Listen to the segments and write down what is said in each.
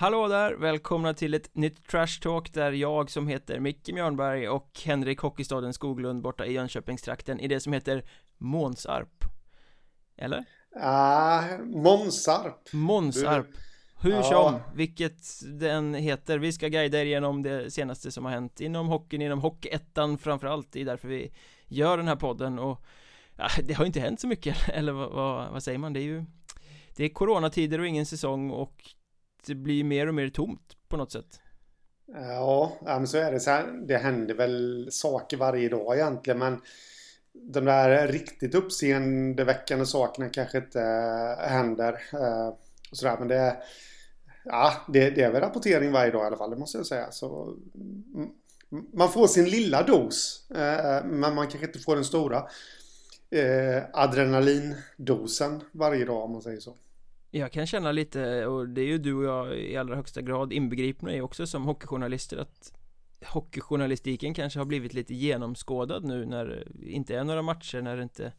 Hallå där! Välkomna till ett nytt Trash Talk där jag som heter Micke Mjörnberg och Henrik Hockeystaden Skoglund borta i Jönköpingstrakten i det som heter Månsarp Eller? Ah, Månsarp Månsarp Hur Ja. som, vilket den heter Vi ska guida er igenom det senaste som har hänt inom hockeyn, inom Hockeyettan framförallt Det är därför vi gör den här podden och ja, Det har inte hänt så mycket, eller vad, vad, vad säger man? Det är ju Det är coronatider och ingen säsong och det blir mer och mer tomt på något sätt Ja, men så är det. Så här, det händer väl saker varje dag egentligen, men de där riktigt uppseendeväckande sakerna kanske inte eh, händer. Eh, och sådär, men det, är- ja, det, det är väl rapportering varje dag i alla fall, det måste jag säga. Så, man får sin lilla dos, eh, men man kanske inte får den stora adrenalindosen varje dag om man säger så. Jag kan känna lite, och det är ju du och jag i allra högsta grad inbegripna i också som hockeyjournalister att Hockeyjournalistiken kanske har blivit lite genomskådad nu när det inte är några matcher, när det inte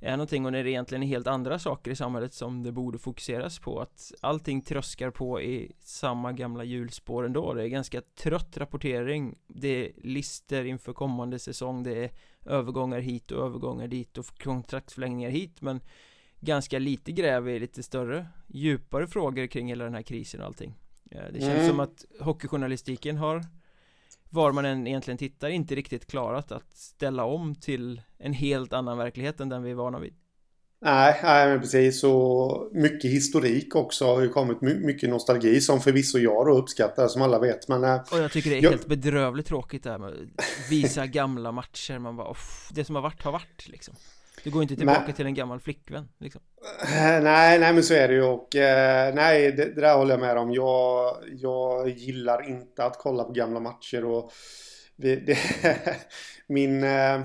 är någonting och när det egentligen är helt andra saker i samhället som det borde fokuseras på. Att allting tröskar på i samma gamla hjulspår ändå. Det är ganska trött rapportering. Det är lister inför kommande säsong. Det är övergångar hit och övergångar dit och kontraktsförlängningar hit. Men ganska lite gräv i lite större djupare frågor kring hela den här krisen och allting Eh, Det känns Mm. som att hockeyjournalistiken har var man än egentligen tittar inte riktigt klarat att ställa om till en helt annan verklighet än den vi är vana vid Nej, nej men precis. Och mycket historik också har ju kommit. My- mycket nostalgi som förvisso jag då uppskattar som alla vet. Men eh, Och jag tycker det är Ja. helt bedrövligt tråkigt det här med att visa gamla matcher Man bara, "Off, det som har varit har varit liksom Du går inte tillbaka Men- till en gammal flickvän liksom eh, nej, nej men så är det ju. Och eh, nej, det, det där håller jag med om. Jag, jag gillar inte att kolla på gamla matcher. Och det, det, min... Eh,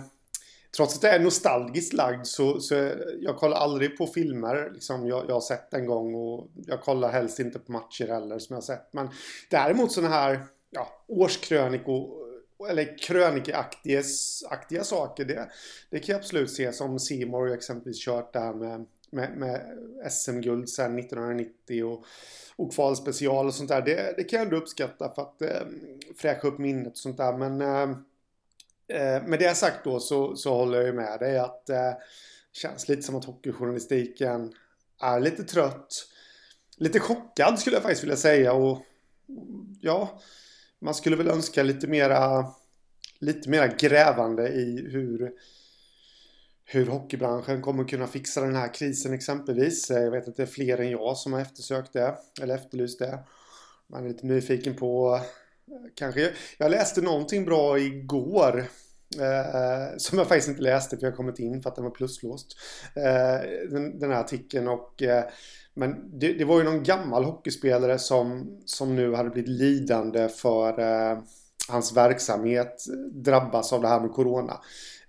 Trots att jag är nostalgiskt lagd så, så jag kollar aldrig på filmer liksom jag, jag har sett en gång och jag kollar helst inte på matcher heller som jag har sett. Men däremot sådana här ja, årskrönikor eller krönikeaktiga aktiga saker det, det kan jag absolut se som Seymour har exempelvis kört där med, med, med SM-guld sedan 1990 och, och kvalspecial och sånt där. Det, det kan jag ändå uppskatta för att eh, fräscha upp minnet och sånt där. Men eh, eh med det sagt då så, så håller jag ju med dig att eh, det känns lite som att hockeyjournalistiken är lite trött. Lite chockad skulle jag faktiskt vilja säga och ja, man skulle väl önska lite mera lite mera grävande i hur hur hockeybranschen kommer kunna fixa den här krisen exempelvis. Jag vet att det är fler än jag som har eftersökt det eller efterlyst det. Man är lite nyfiken på eh, Kanske, jag läste någonting bra igår eh, Som jag faktiskt inte läste för jag har kommit in för att den var pluslåst eh, den, den här artikeln och eh, men det, det var ju någon gammal hockeyspelare som Som nu hade blivit lidande för eh, Hans verksamhet drabbas av det här med Corona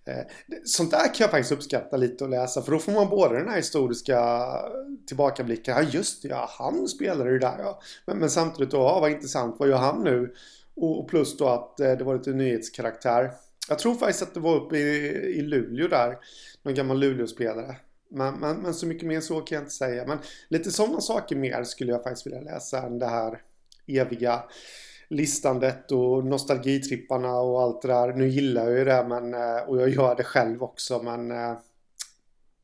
Eh, Sånt där kan jag faktiskt uppskatta lite att läsa för då får man både den här historiska tillbakablicken. Ja just det, ja han spelade ju där ja. Men, men samtidigt då, ja vad intressant, vad gör han nu? Och, och plus då att eh, det var lite nyhetskaraktär. Jag tror faktiskt att det var uppe i, i Luleå där. Någon gammal Luleåspelare. Men, men, men så mycket mer så kan jag inte säga. Men lite sådana saker mer skulle jag faktiskt vilja läsa än det här eviga listandet och nostalgitripparna och allt det där. Nu gillar jag ju det men, eh, och jag gör det själv också men eh,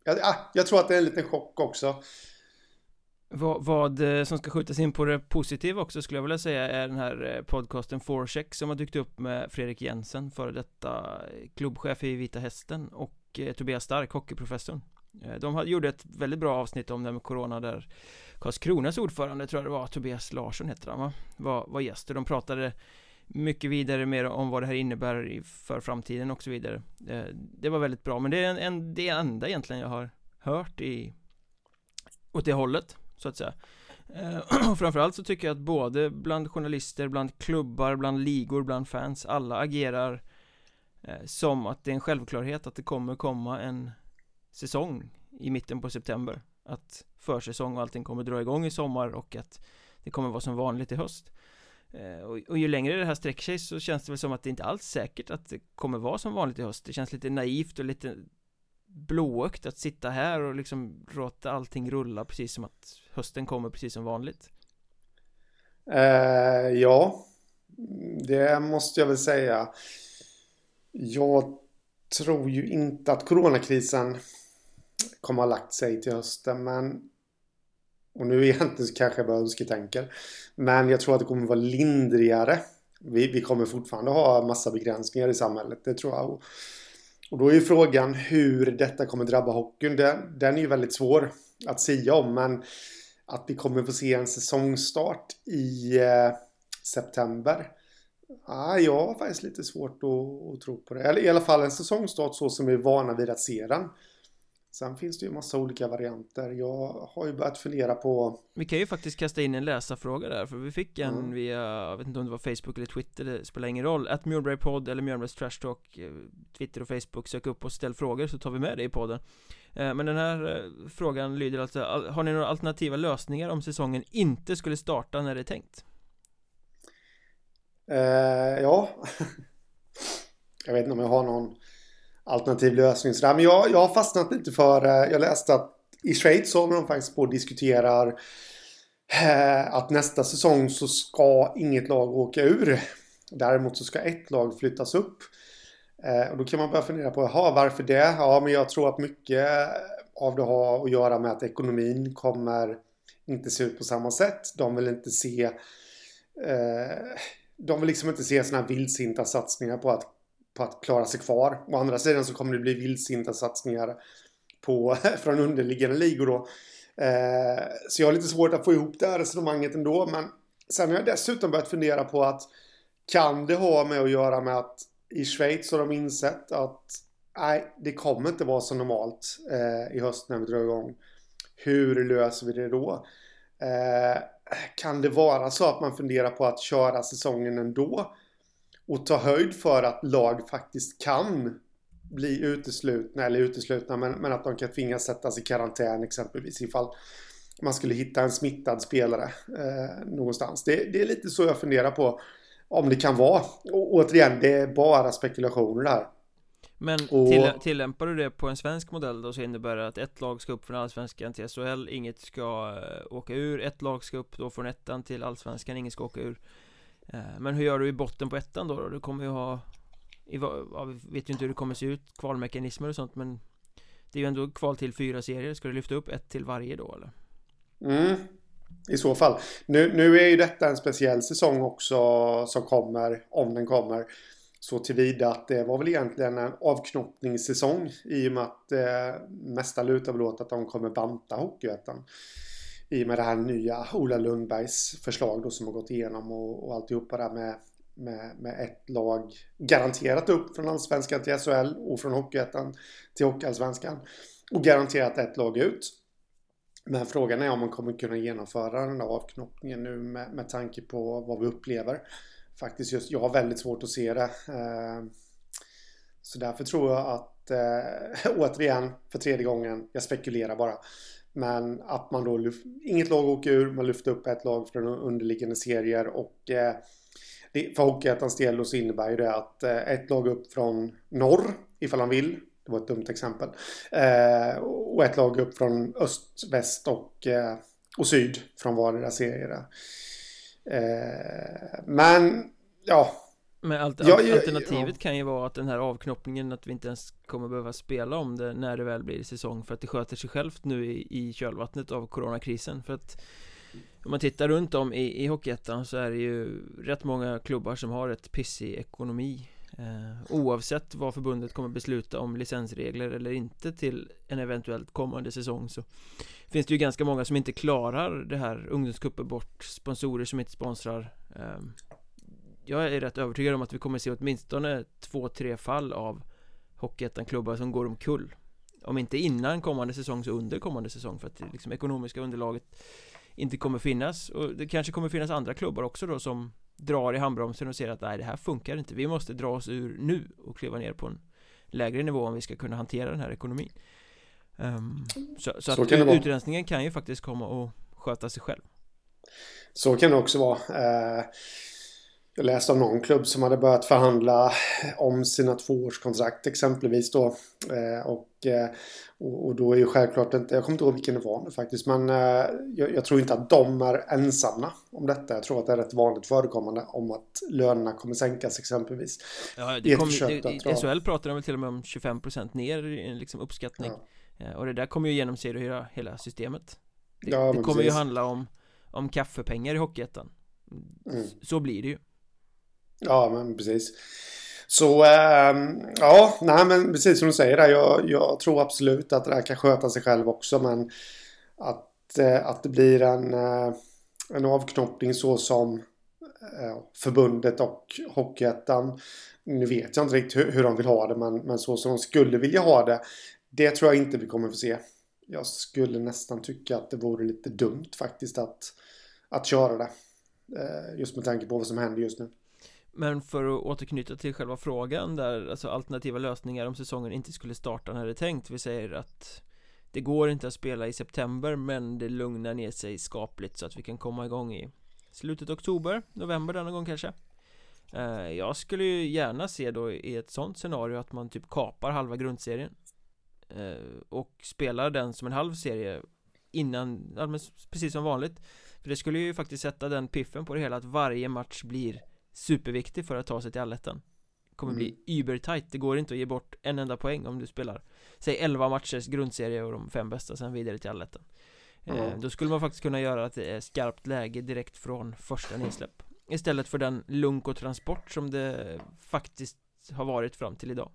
jag, ah, jag tror att det är en liten chock också. Vad, vad eh, som ska skjutas in på det positiva också skulle jag vilja säga är den här podcasten Forecheck som har dykt upp med Fredrik Jensen, före detta klubbchef i Vita Hästen och Tobias Stark, hockeyprofessorn. Eh, de gjorde ett väldigt bra avsnitt om det här med Corona där Karlskronas ordförande, tror jag det var, Tobias Larsson heter han va? Var, var gäst och de pratade mycket vidare mer om vad det här innebär för framtiden och så vidare. Eh, det var väldigt bra, men det är en, en, det enda egentligen jag har hört i åt det hållet så att säga eh, Och framförallt så tycker jag att både bland journalister, bland klubbar, bland ligor, bland fans Alla agerar som att det är en självklarhet att det kommer komma en säsong i mitten på september. Att försäsong och allting kommer dra igång i sommar och att det kommer vara som vanligt i höst. Eh, och, och ju längre det här sträcker sig så känns det väl som att det inte alls säkert att det kommer vara som vanligt i höst. Det känns lite naivt och lite blåögt att sitta här och liksom låta allting rulla precis som att hösten kommer precis som vanligt. Eh, ja, det måste jag väl säga. Jag tror ju inte att coronakrisen kommer ha lagt sig till hösten, men och nu egentligen så kanske jag bara önsketänker. Men jag tror att det kommer vara lindrigare. Vi, vi kommer fortfarande ha massa begränsningar i samhället, det tror jag. Och då är ju frågan hur detta kommer drabba hockeyn. Den, den är ju väldigt svår att säga om, men att vi kommer få se en säsongstart i eh, september. Ah, jag har faktiskt lite svårt att, att, tro på det. Eller i alla fall en säsongstart så som vi är vana vid att se den. Sen finns det ju massa olika varianter. Jag har ju börjat fundera på Vi kan ju faktiskt kasta in en läsarfråga där För vi fick en mm. via, jag vet inte om det var Facebook eller Twitter Det spelar ingen roll Att Mjölbergpodd eller Mjölbergs Trash Talk eh, Twitter och Facebook Sök upp och ställ frågor så tar vi med det i podden eh, Men den här eh, frågan lyder alltså Har ni några alternativa lösningar om säsongen inte skulle starta när det är tänkt? Uh, ja Jag vet inte om jag har någon alternativ lösning. Så där. Men jag, jag har fastnat lite för, eh, jag läste att i Schweiz så håller de faktiskt på och diskuterar eh, att nästa säsong så ska inget lag åka ur. Däremot så ska ett lag flyttas upp. Eh, och då kan man börja fundera på, jaha, varför det? Ja, men jag tror att mycket av det har att göra med att ekonomin kommer inte se ut på samma sätt. De vill inte se eh, de vill liksom inte se sådana här vildsinta satsningar på att på att klara sig kvar. Å andra sidan så kommer det bli vildsinta satsningar på, från underliggande ligor då. Eh, så jag har lite svårt att få ihop det här resonemanget ändå. Men sen har jag dessutom börjat fundera på att kan det ha med att göra med att i Schweiz har de insett att nej, det kommer inte vara så normalt eh, i höst när vi drar igång. Hur löser vi det då? Eh, kan det vara så att man funderar på att köra säsongen ändå? Och ta höjd för att lag faktiskt kan bli uteslutna, eller uteslutna, men, men att de kan tvingas sättas i karantän exempelvis ifall man skulle hitta en smittad spelare eh, någonstans. Det, det, är lite så jag funderar på om det kan vara. Och, återigen, det är bara spekulationer där. Men till, tillämpar du det på en svensk modell då så innebär det att ett lag ska upp från allsvenskan till SHL, inget ska uh, åka ur, ett lag ska upp då från ettan till allsvenskan, inget ska åka ur Eh, Eh, men hur gör du i botten på ettan då? Du kommer ju ha ja, vi vet ju inte hur det kommer se ut, kvalmekanismer och sånt men Det är ju ändå kval till fyra serier, ska du lyfta upp ett till varje då eller? Mm, i så fall. Nu, nu är ju detta en speciell säsong också som kommer, om den kommer. Så tillvida att det var väl egentligen en avknoppningssäsong i och med att eh, mesta lutar väl åt att de kommer banta Hockeyettan i och med det här nya Ola Lundbergs förslag då som har gått igenom och, och alltihopa där med, med, med ett lag garanterat upp från Allsvenskan till SHL och från Hockeyettan till Hockeyallsvenskan och garanterat ett lag ut. Men frågan är om man kommer kunna genomföra den där avknoppningen nu med, med tanke på vad vi upplever. Faktiskt just, jag har väldigt svårt att se det. Eh, så därför tror jag att, eh, återigen, för tredje gången, jag spekulerar bara. Men att man då, inget lag åker ur, man lyfter upp ett lag från underliggande serier och eh, för Hockeyettans del då så innebär ju det att eh, ett lag upp från norr, ifall han vill, det var ett dumt exempel, eh, och ett lag upp från öst, väst och, eh, och syd från vardera serier. Eh, men, ja, men allt, ja, alternativet ja. kan ju vara att den här avknoppningen Att vi inte ens kommer behöva spela om det När det väl blir säsong För att det sköter sig självt nu i, i kölvattnet av coronakrisen. För att Om man tittar runt om i, i Hockeyettan Så är det ju rätt många klubbar som har ett pissig ekonomi. Eh, Oavsett vad förbundet kommer besluta om licensregler eller inte till en eventuellt kommande säsong så Finns det ju ganska många som inte klarar det här ungdomscupen bort Sponsorer som inte sponsrar. Eh, jag är rätt övertygad om att vi kommer se åtminstone två, tre fall av Hockeyettan-klubbar som går omkull. Om inte innan kommande säsong så under kommande säsong för att det liksom ekonomiska underlaget inte kommer finnas. Och det kanske kommer finnas andra klubbar också då som drar i handbromsen och ser att nej det här funkar inte. Vi måste dra oss ur nu och kliva ner på en lägre nivå om vi ska kunna hantera den här ekonomin. Um, Så, så, så att utrensningen kan ju faktiskt komma och sköta sig själv. Så kan det också vara. Uh... jag läste om någon klubb som hade börjat förhandla om sina tvåårskontrakt exempelvis då. Eh, och, eh, och, då är ju självklart inte, jag kommer inte ihåg vilken det var nu faktiskt, men eh, jag, jag, tror inte att de är ensamma om detta. Jag tror att det är rätt vanligt förekommande om att lönerna kommer sänkas exempelvis. Ja, det kom, det, det, SHL pratar de till och med om 25% ner i en liksom uppskattning. Ja. Och det där kommer ju genomsyra hela systemet. Det, ja, det kommer precis. ju handla om, om kaffepengar i Hockeyettan. Mm. Så blir det ju. Ja, men precis. Så äh, ja, nej men precis som du säger där. Jag, jag, tror absolut att det här kan sköta sig själv också. Men att, äh, att det blir en, äh, en avknoppning så som eh, förbundet och Hockeyettan. Nu vet jag inte riktigt hur, hur de vill ha det. Men, men så som de skulle vilja ha det. Det tror jag inte vi kommer få se. Jag skulle nästan tycka att det vore lite dumt faktiskt att, att köra det. Just med tanke på vad som händer just nu. Men för att återknyta till själva frågan där, alltså alternativa lösningar om säsongen inte skulle starta när det är tänkt. Vi säger att det går inte att spela i september men det lugnar ner sig skapligt så att vi kan komma igång i slutet oktober, november denna gång kanske. Eh, jag skulle ju gärna se då i ett sånt scenario att man typ kapar halva grundserien eh, Och spelar den som en halv serie innan, precis som vanligt. För det skulle ju faktiskt sätta den piffen på det hela att varje match blir superviktig för att ta sig till allettan kommer mm. bli übertight, det går inte att ge bort en enda poäng om du spelar Säg 11 matchers grundserie och de fem bästa sen vidare till allettan mm. eh, Då skulle man faktiskt kunna göra att det är skarpt läge direkt från första nedsläpp Istället för den lunk och transport som det faktiskt har varit fram till idag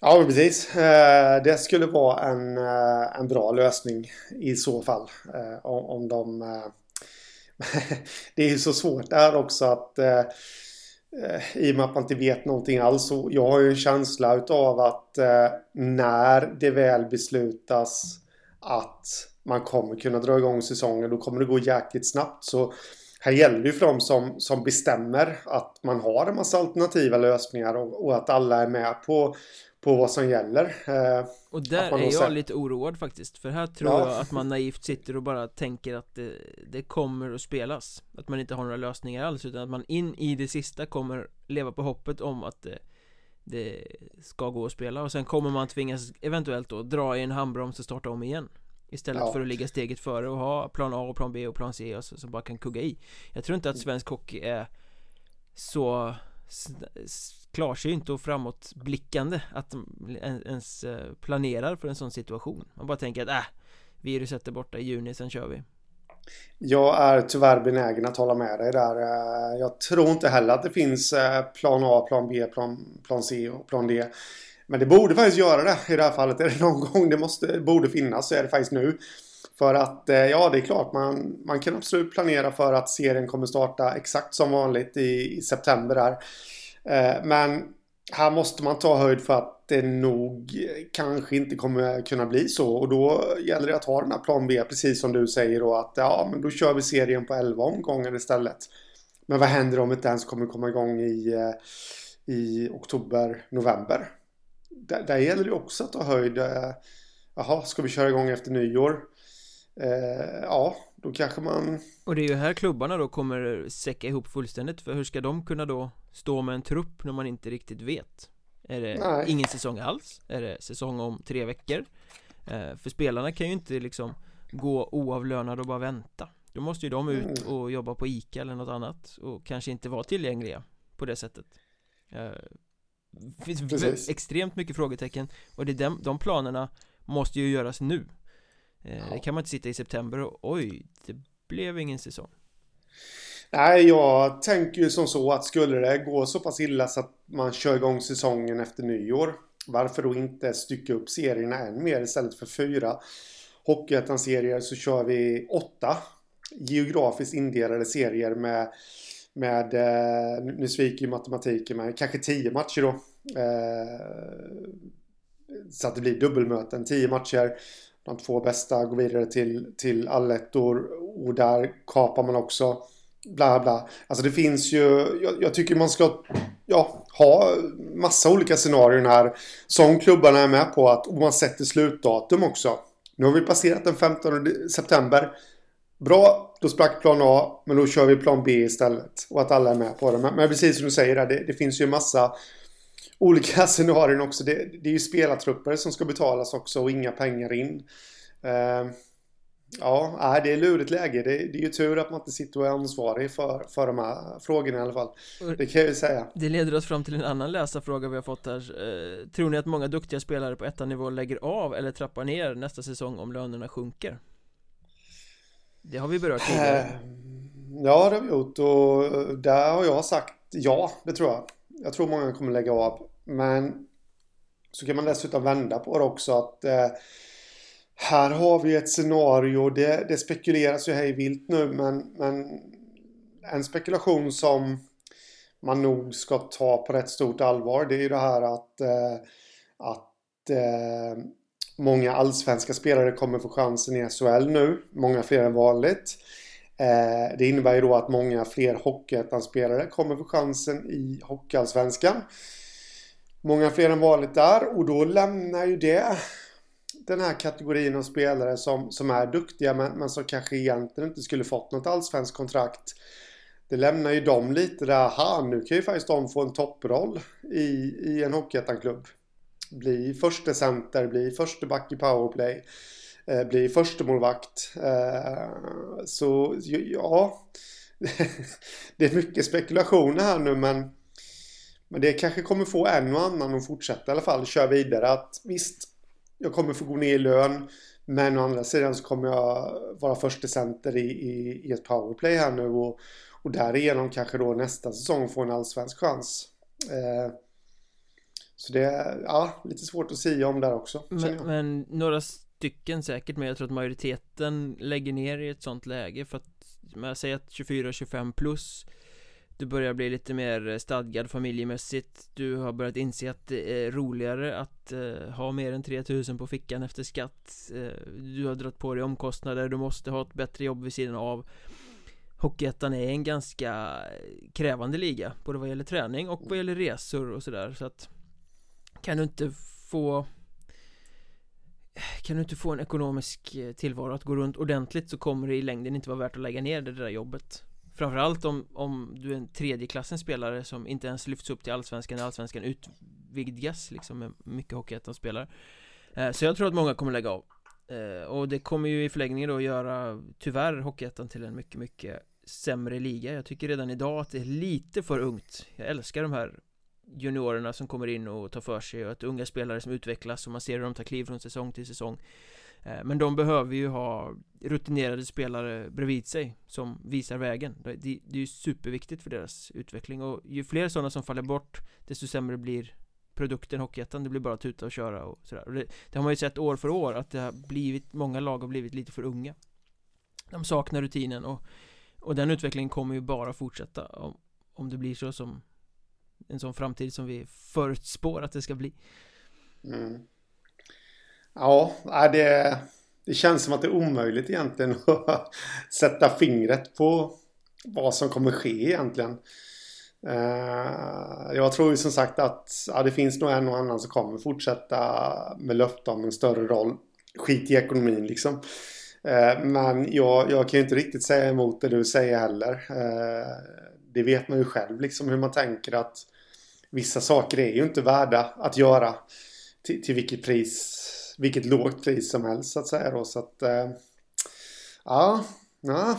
Ja, precis. Eh, det skulle vara en, eh, en bra lösning i så fall. Eh, om de det är ju så svårt där också att eh, i och med att man inte vet någonting alls. Så jag har ju en känsla utav att eh, när det väl beslutas att man kommer kunna dra igång säsongen då kommer det gå jäkligt snabbt. Så här gäller det ju för dem som, som bestämmer att man har en massa alternativa lösningar och, och att alla är med på på vad som gäller. Eh, Och där är jag sett... lite oroad faktiskt För här tror ja. jag att man naivt sitter och bara tänker att det, det, kommer att spelas. Att man inte har några lösningar alls utan att man in i det sista kommer leva på hoppet om att det, det ska gå att spela. Och sen kommer man tvingas eventuellt då dra i en handbroms och starta om igen. Istället ja. för att ligga steget före och ha plan A och plan B och plan C och så, så bara kan kugga i. Jag tror inte att svensk hockey är så klarsynt och framåtblickande att ens eh, planerar för en sån situation. Man bara tänker att äh, viruset är borta i juni, sen kör vi. Jag är tyvärr benägen att hålla med dig där. Eh, jag tror inte heller att det finns eh, plan A, plan B, plan, plan C och plan D. Men det borde faktiskt göra det i det här fallet. Är det någon gång det måste, borde finnas så är det faktiskt nu. För att ja, det är klart man, man kan absolut planera för att serien kommer starta exakt som vanligt i, i september där. Eh, men här måste man ta höjd för att det nog kanske inte kommer kunna bli så. Och då gäller det att ha den här plan B, precis som du säger då. Att ja, men då kör vi serien på 11 omgångar istället. Men vad händer om inte ens kommer komma igång i, eh, i oktober, november? Där, där gäller det också att ta höjd. Eh, jaha, ska vi köra igång efter nyår? Eh, ja, då kanske man... Och det är ju här klubbarna då kommer säcka ihop fullständigt För hur ska de kunna då stå med en trupp när man inte riktigt vet? Är det Nej. ingen säsong alls? Är det säsong om tre veckor? Eh, för spelarna kan ju inte liksom gå oavlönade och bara vänta Då måste ju de ut mm. och jobba på ICA eller något annat och kanske inte vara tillgängliga på det sättet eh, finns extremt mycket frågetecken och det är de, de planerna måste ju göras nu Eh, ja. Det kan man inte sitta i september och oj, det blev ingen säsong. Nej, jag tänker ju som så att skulle det gå så pass illa så att man kör igång säsongen efter nyår. Varför då inte stycka upp serierna än mer istället för fyra Hockeyettan-serier så kör vi åtta geografiskt indelade serier med med, eh, nu sviker ju matematiken, men kanske tio matcher då. Eh, så att det blir dubbelmöten, tio matcher de två bästa går vidare till, till allettor och där kapar man också bla bla. Alltså det finns ju, jag, jag, tycker man ska ja, ha massa olika scenarion här som klubbarna är med på att och man sätter slutdatum också. Nu har vi passerat den 15 september. Bra, då sprack plan A, men då kör vi plan B istället. Och att alla är med på det. Men, men precis som du säger, det, det finns ju en massa olika scenarion också. Det, det är ju spelartrupper som ska betalas också och inga pengar in. Uh, ja, det är lurigt läge. Det, det, är ju tur att man inte sitter och är ansvarig för, för de här frågorna i alla fall. Det kan jag ju säga. Det leder oss fram till en annan läsarfråga vi har fått här. Uh, tror ni att många duktiga spelare på ettan nivå lägger av eller trappar ner nästa säsong om lönerna sjunker? Det har vi berört tidigare. Uh, ja, det har vi gjort och där har jag sagt ja, det tror jag. Jag tror många kommer lägga av. Men så kan man dessutom vända på det också att eh, här har vi ett scenario. Det, det spekuleras ju hej vilt nu men, men en spekulation som man nog ska ta på rätt stort allvar det är ju det här att, eh, att eh, många allsvenska spelare kommer få chansen i SHL nu. Många fler än vanligt. Eh, det innebär ju då att många fler Hockeyettan-spelare kommer få chansen i Hockeyallsvenskan. Många fler än vanligt där och då lämnar ju det den här kategorin av spelare som, som är duktiga men, men som kanske egentligen inte skulle fått något allsvenskt kontrakt. Det lämnar ju dem lite där, aha, nu kan ju faktiskt de få en topproll i, i en Hockeyettan-klubb. Bli första center, bli första back i powerplay. Eh, bli förstemålvakt. Eh, så ja, det är mycket spekulationer här nu men men det kanske kommer få en och annan att fortsätta i alla fall, köra vidare. Att visst, jag kommer få gå ner i lön. Men å andra sidan så kommer jag vara första center i, i, i ett powerplay här nu. Och, och därigenom kanske då nästa säsong få en allsvensk chans. Eh, så det är ja, lite svårt att säga om där också. Men, men några stycken säkert men jag tror att majoriteten lägger ner i ett sånt läge för att man säger att 24-25 plus du börjar bli lite mer eh, stadgad familjemässigt. Du har börjat inse att det är roligare att eh, ha mer än 3000 på fickan efter skatt. Eh, Du har dragit på dig omkostnader, du måste ha ett bättre jobb vid sidan av. Hockeyettan är en ganska eh, krävande liga Både vad gäller träning och vad gäller resor och sådär. Så att Kan du inte få eh, kan du inte få en ekonomisk tillvaro att gå runt ordentligt så kommer det i längden inte vara värt att lägga ner det där jobbet. Framförallt om, om du är en tredje klassens spelare som inte ens lyfts upp till allsvenskan när allsvenskan utvidgas liksom med mycket hockeyettan-spelare eh, Så jag tror att många kommer lägga av. Eh, och det kommer ju i förlängningen då göra tyvärr hockeyettan till en mycket, mycket sämre liga. Jag tycker redan idag att det är lite för ungt. Jag älskar de här juniorerna som kommer in och tar för sig och att unga spelare som utvecklas och man ser hur de tar kliv från säsong till säsong. Eh, men de behöver ju ha rutinerade spelare bredvid sig som visar vägen. Det, det är ju superviktigt för deras utveckling. Och ju fler sådana som faller bort desto sämre blir produkten Hockeyettan. Det blir bara att tuta och köra och sådär. Och det, det har man ju sett år för år att det har blivit Många lag har blivit lite för unga. De saknar rutinen och Och den utvecklingen kommer ju bara fortsätta om, om det blir så som en sån framtid som vi förutspår att det ska bli. Mm. Ja, det, det känns som att det är omöjligt egentligen att sätta fingret på vad som kommer ske egentligen. Eh, jag tror ju som sagt att ja, det finns nog en och annan som kommer fortsätta med löfte om en större roll. Skit i ekonomin liksom. Eh, men jag, jag kan ju inte riktigt säga emot det du säger heller. Eh, det vet man ju själv liksom hur man tänker att vissa saker är ju inte värda att göra till, till vilket pris, vilket lågt pris som helst så att säga då. Så att, äh, ja, ja.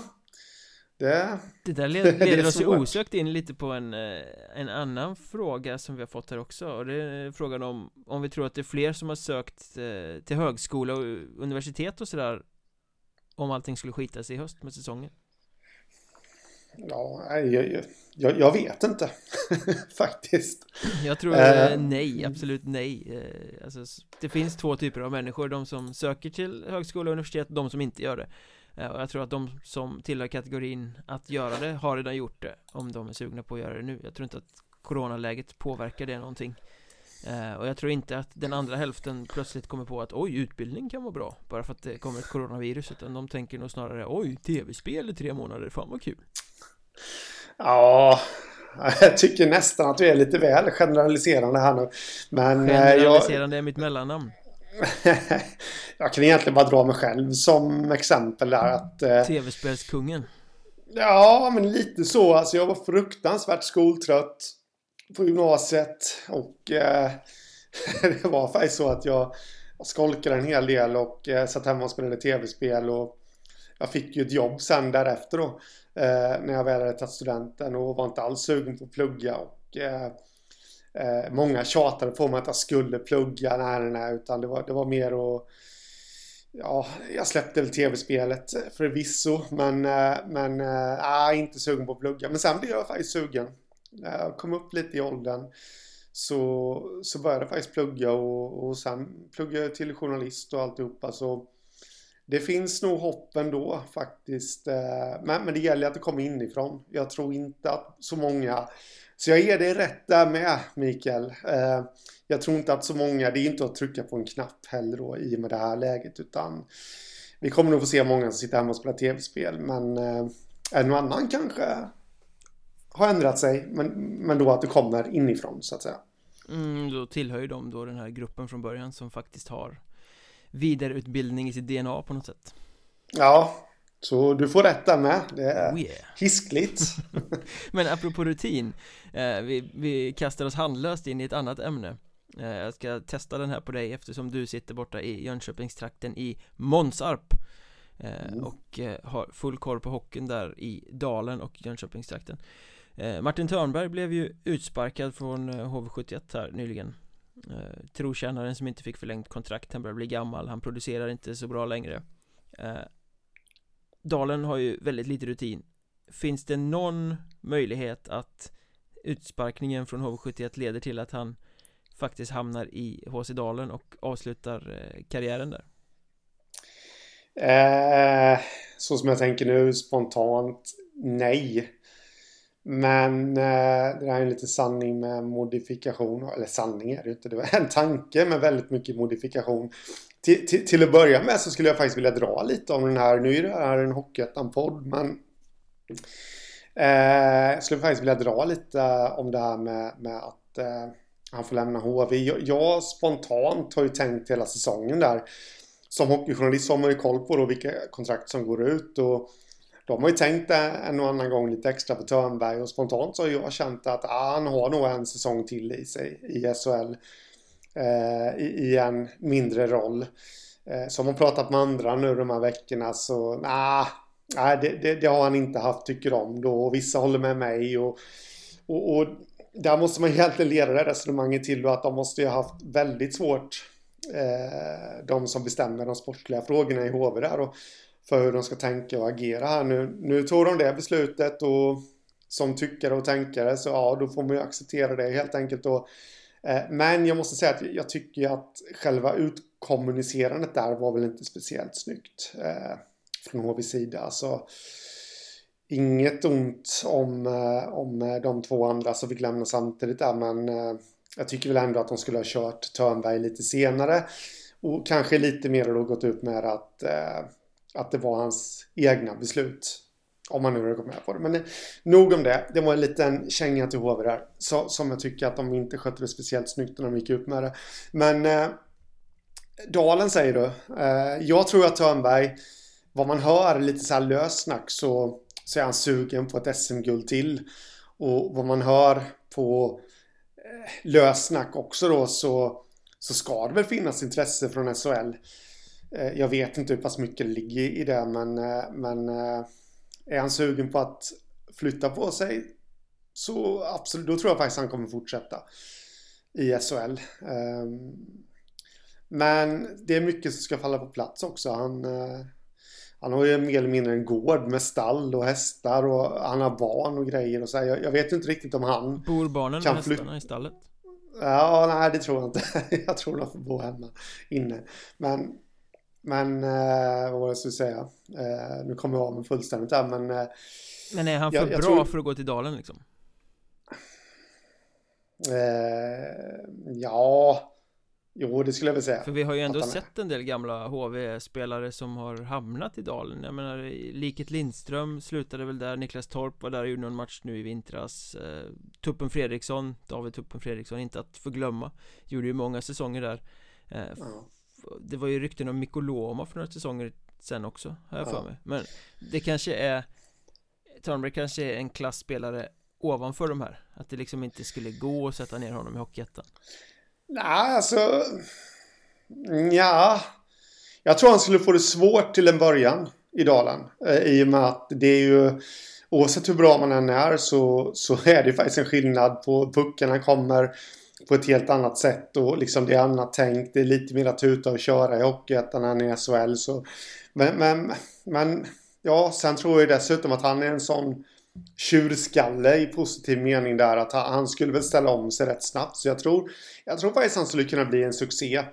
Det, det där leder, leder oss ju osökt in lite på en, eh, en annan fråga som vi har fått här också och det är frågan om om vi tror att det är fler som har sökt eh, till högskola och universitet och sådär om allting skulle skita sig i höst med säsongen. Ja, jag, jag, jag vet inte faktiskt. Jag tror uh, nej, absolut nej. Eh, alltså, det finns två typer av människor, de som söker till högskola och universitet och de som inte gör det. Och jag tror att de som tillhör kategorin att göra det har redan gjort det om de är sugna på att göra det nu. Jag tror inte att coronaläget påverkar det någonting. Och jag tror inte att den andra hälften plötsligt kommer på att oj, utbildning kan vara bra bara för att det kommer ett coronavirus utan de tänker nog snarare oj, tv-spel i tre månader, fan vad kul Ja, jag tycker nästan att du är lite väl generaliserande här nu. Men eh, generaliserande jag... är mitt mellannamn. jag kan egentligen bara dra mig själv som exempel där att... Eh, Tv-spelskungen. Ja, men lite så. Alltså jag var fruktansvärt skoltrött på gymnasiet och eh, det var faktiskt så att jag skolkade en hel del och eh, satt hemma och spelade tv-spel och jag fick ju ett jobb sen därefter då eh, när jag väl hade tagit studenten och var inte alls sugen på att plugga och eh, eh, många tjatade på mig att jag skulle plugga, nej nej nej utan det var, det var mer att Ja, jag släppte väl tv-spelet förvisso men, eh, men äh, inte sugen på att plugga. Men sen blev jag faktiskt sugen. Jag kom upp lite i åldern så, så började jag faktiskt plugga och, och sen pluggade jag till journalist och alltihopa. Så det finns nog hopp ändå faktiskt. Eh, men, men det gäller att det kommer inifrån. Jag tror inte att så många... Så jag ger dig rätt där med Mikael. Eh, jag tror inte att så många, det är inte att trycka på en knapp heller då i och med det här läget utan vi kommer nog få se många som sitter hemma och spelar tv-spel men eh, en och annan kanske har ändrat sig men, men då att det kommer inifrån så att säga. Mm, då tillhör ju de då den här gruppen från början som faktiskt har vidareutbildning i sitt DNA på något sätt. Ja, så du får rätt där med Det är oh yeah. hiskligt. Men apropå rutin eh, vi, vi kastar oss handlöst in i ett annat ämne. Eh, Jag ska testa den här på dig eftersom du sitter borta i Jönköpingstrakten i Månsarp eh, mm. Och har full koll på hockeyn där i Dalen och Jönköpingstrakten. Martin Törnberg blev ju utsparkad från HV71 eh, här nyligen eh, Trotjänaren som inte fick förlängt kontrakt, han börjar bli gammal, han producerar inte så bra längre eh, Dalen har ju väldigt lite rutin Finns det någon möjlighet att utsparkningen från HV71 leder till att han faktiskt hamnar i HC Dalen och avslutar eh, karriären där? Eh, så som jag tänker nu spontant nej. Men eh, det här är en lite sanning med modifikation. Eller sanning är det inte. Det var en tanke med väldigt mycket modifikation. Till, till, till att börja med så skulle jag faktiskt vilja dra lite om den här. Nu är det här en Hockeyettan-podd men eh, jag skulle faktiskt vilja dra lite om det här med, med att eh, han får lämna HV. Jag, jag, spontant har ju tänkt hela säsongen där. Som hockeyjournalist har man ju koll på då vilka kontrakt som går ut och de har ju tänkt en och annan gång lite extra på Törnberg och spontant så har jag känt att ah, han har nog en säsong till i sig i SHL. Eh, i, i, en mindre roll. Eh, som har pratat med andra nu de här veckorna så nah, nej, det, det, det, har han inte haft tycker om då. Och vissa håller med mig och, och, och där måste man egentligen leda det resonemanget till då att de måste ju ha haft väldigt svårt eh, de som bestämmer de sportsliga frågorna i HV där och för hur de ska tänka och agera här nu. Nu tog de det beslutet och som tyckare och tänkare så ja, då får man ju acceptera det helt enkelt. Och, eh, men jag måste säga att jag tycker att själva utkommunicerandet där var väl inte speciellt snyggt eh, från HVs sida. Alltså, inget ont om, eh, om eh, de två andra som fick lämna samtidigt där, men eh, jag tycker väl ändå att de skulle ha kört Törnberg lite senare och kanske lite mer då gått ut med att eh, att det var hans egna beslut. Om man nu har gått med på det. Men eh, nog om det. Det var en liten känga till HV där. Så, som jag tycker att de inte skötte det speciellt snyggt när de gick ut med det. Men eh, Dalen säger du. Eh, jag tror att Törnberg, vad man hör lite så här lössnack så, så är han sugen på ett SM-guld till. Och vad man hör på eh, lössnack också då så, så ska det väl finnas intresse från SHL. Eh, jag vet inte hur pass mycket det ligger i det men, eh, men eh, är han sugen på att flytta på sig så absolut, då tror jag faktiskt han kommer fortsätta i SHL. Ehm, men det är mycket som ska falla på plats också. Han, han har ju mer eller mindre en gård med stall och hästar och han har barn och grejer och så. Jag, jag vet inte riktigt om han Bor barnen kan med hästarna i stallet? Ja, nej det tror jag inte. jag tror de får bo hemma inne. Men men eh, vad var det jag skulle säga? Eh, nu kommer jag av mig fullständigt där men eh, Men är han för jag, jag bra tror... för att gå till Dalen liksom? Eh, ja. Jo, det skulle jag väl säga. För vi har ju ändå sett en del gamla HV-spelare som har hamnat i Dalen. Jag menar, liket Lindström slutade väl där. Niklas Torp var där och gjorde någon match nu i vintras. Eh, Tuppen Fredriksson, David Tuppen Fredriksson, inte att förglömma Gjorde ju många säsonger där. Eh, ja Det var ju rykten om Mikoloma för några säsonger sen också, har jag ja. för mig. Men det kanske är Törnberg kanske är en klassspelare ovanför de här. Att det liksom inte skulle gå att sätta ner honom i Hockeyettan. Nej, alltså Ja. Jag tror han skulle få det svårt till en början i Dalen eh, I och med att det är ju Oavsett hur bra man än är så, så är det faktiskt en skillnad på puckarna kommer på ett helt annat sätt och liksom det är annat tänk. Det är lite mer att tuta och köra i Hockeyettan än i SHL. Så. Men, men, men ja, sen tror jag dessutom att han är en sån tjurskalle i positiv mening där att han skulle väl ställa om sig rätt snabbt. Så jag tror, jag tror faktiskt han skulle kunna bli en succé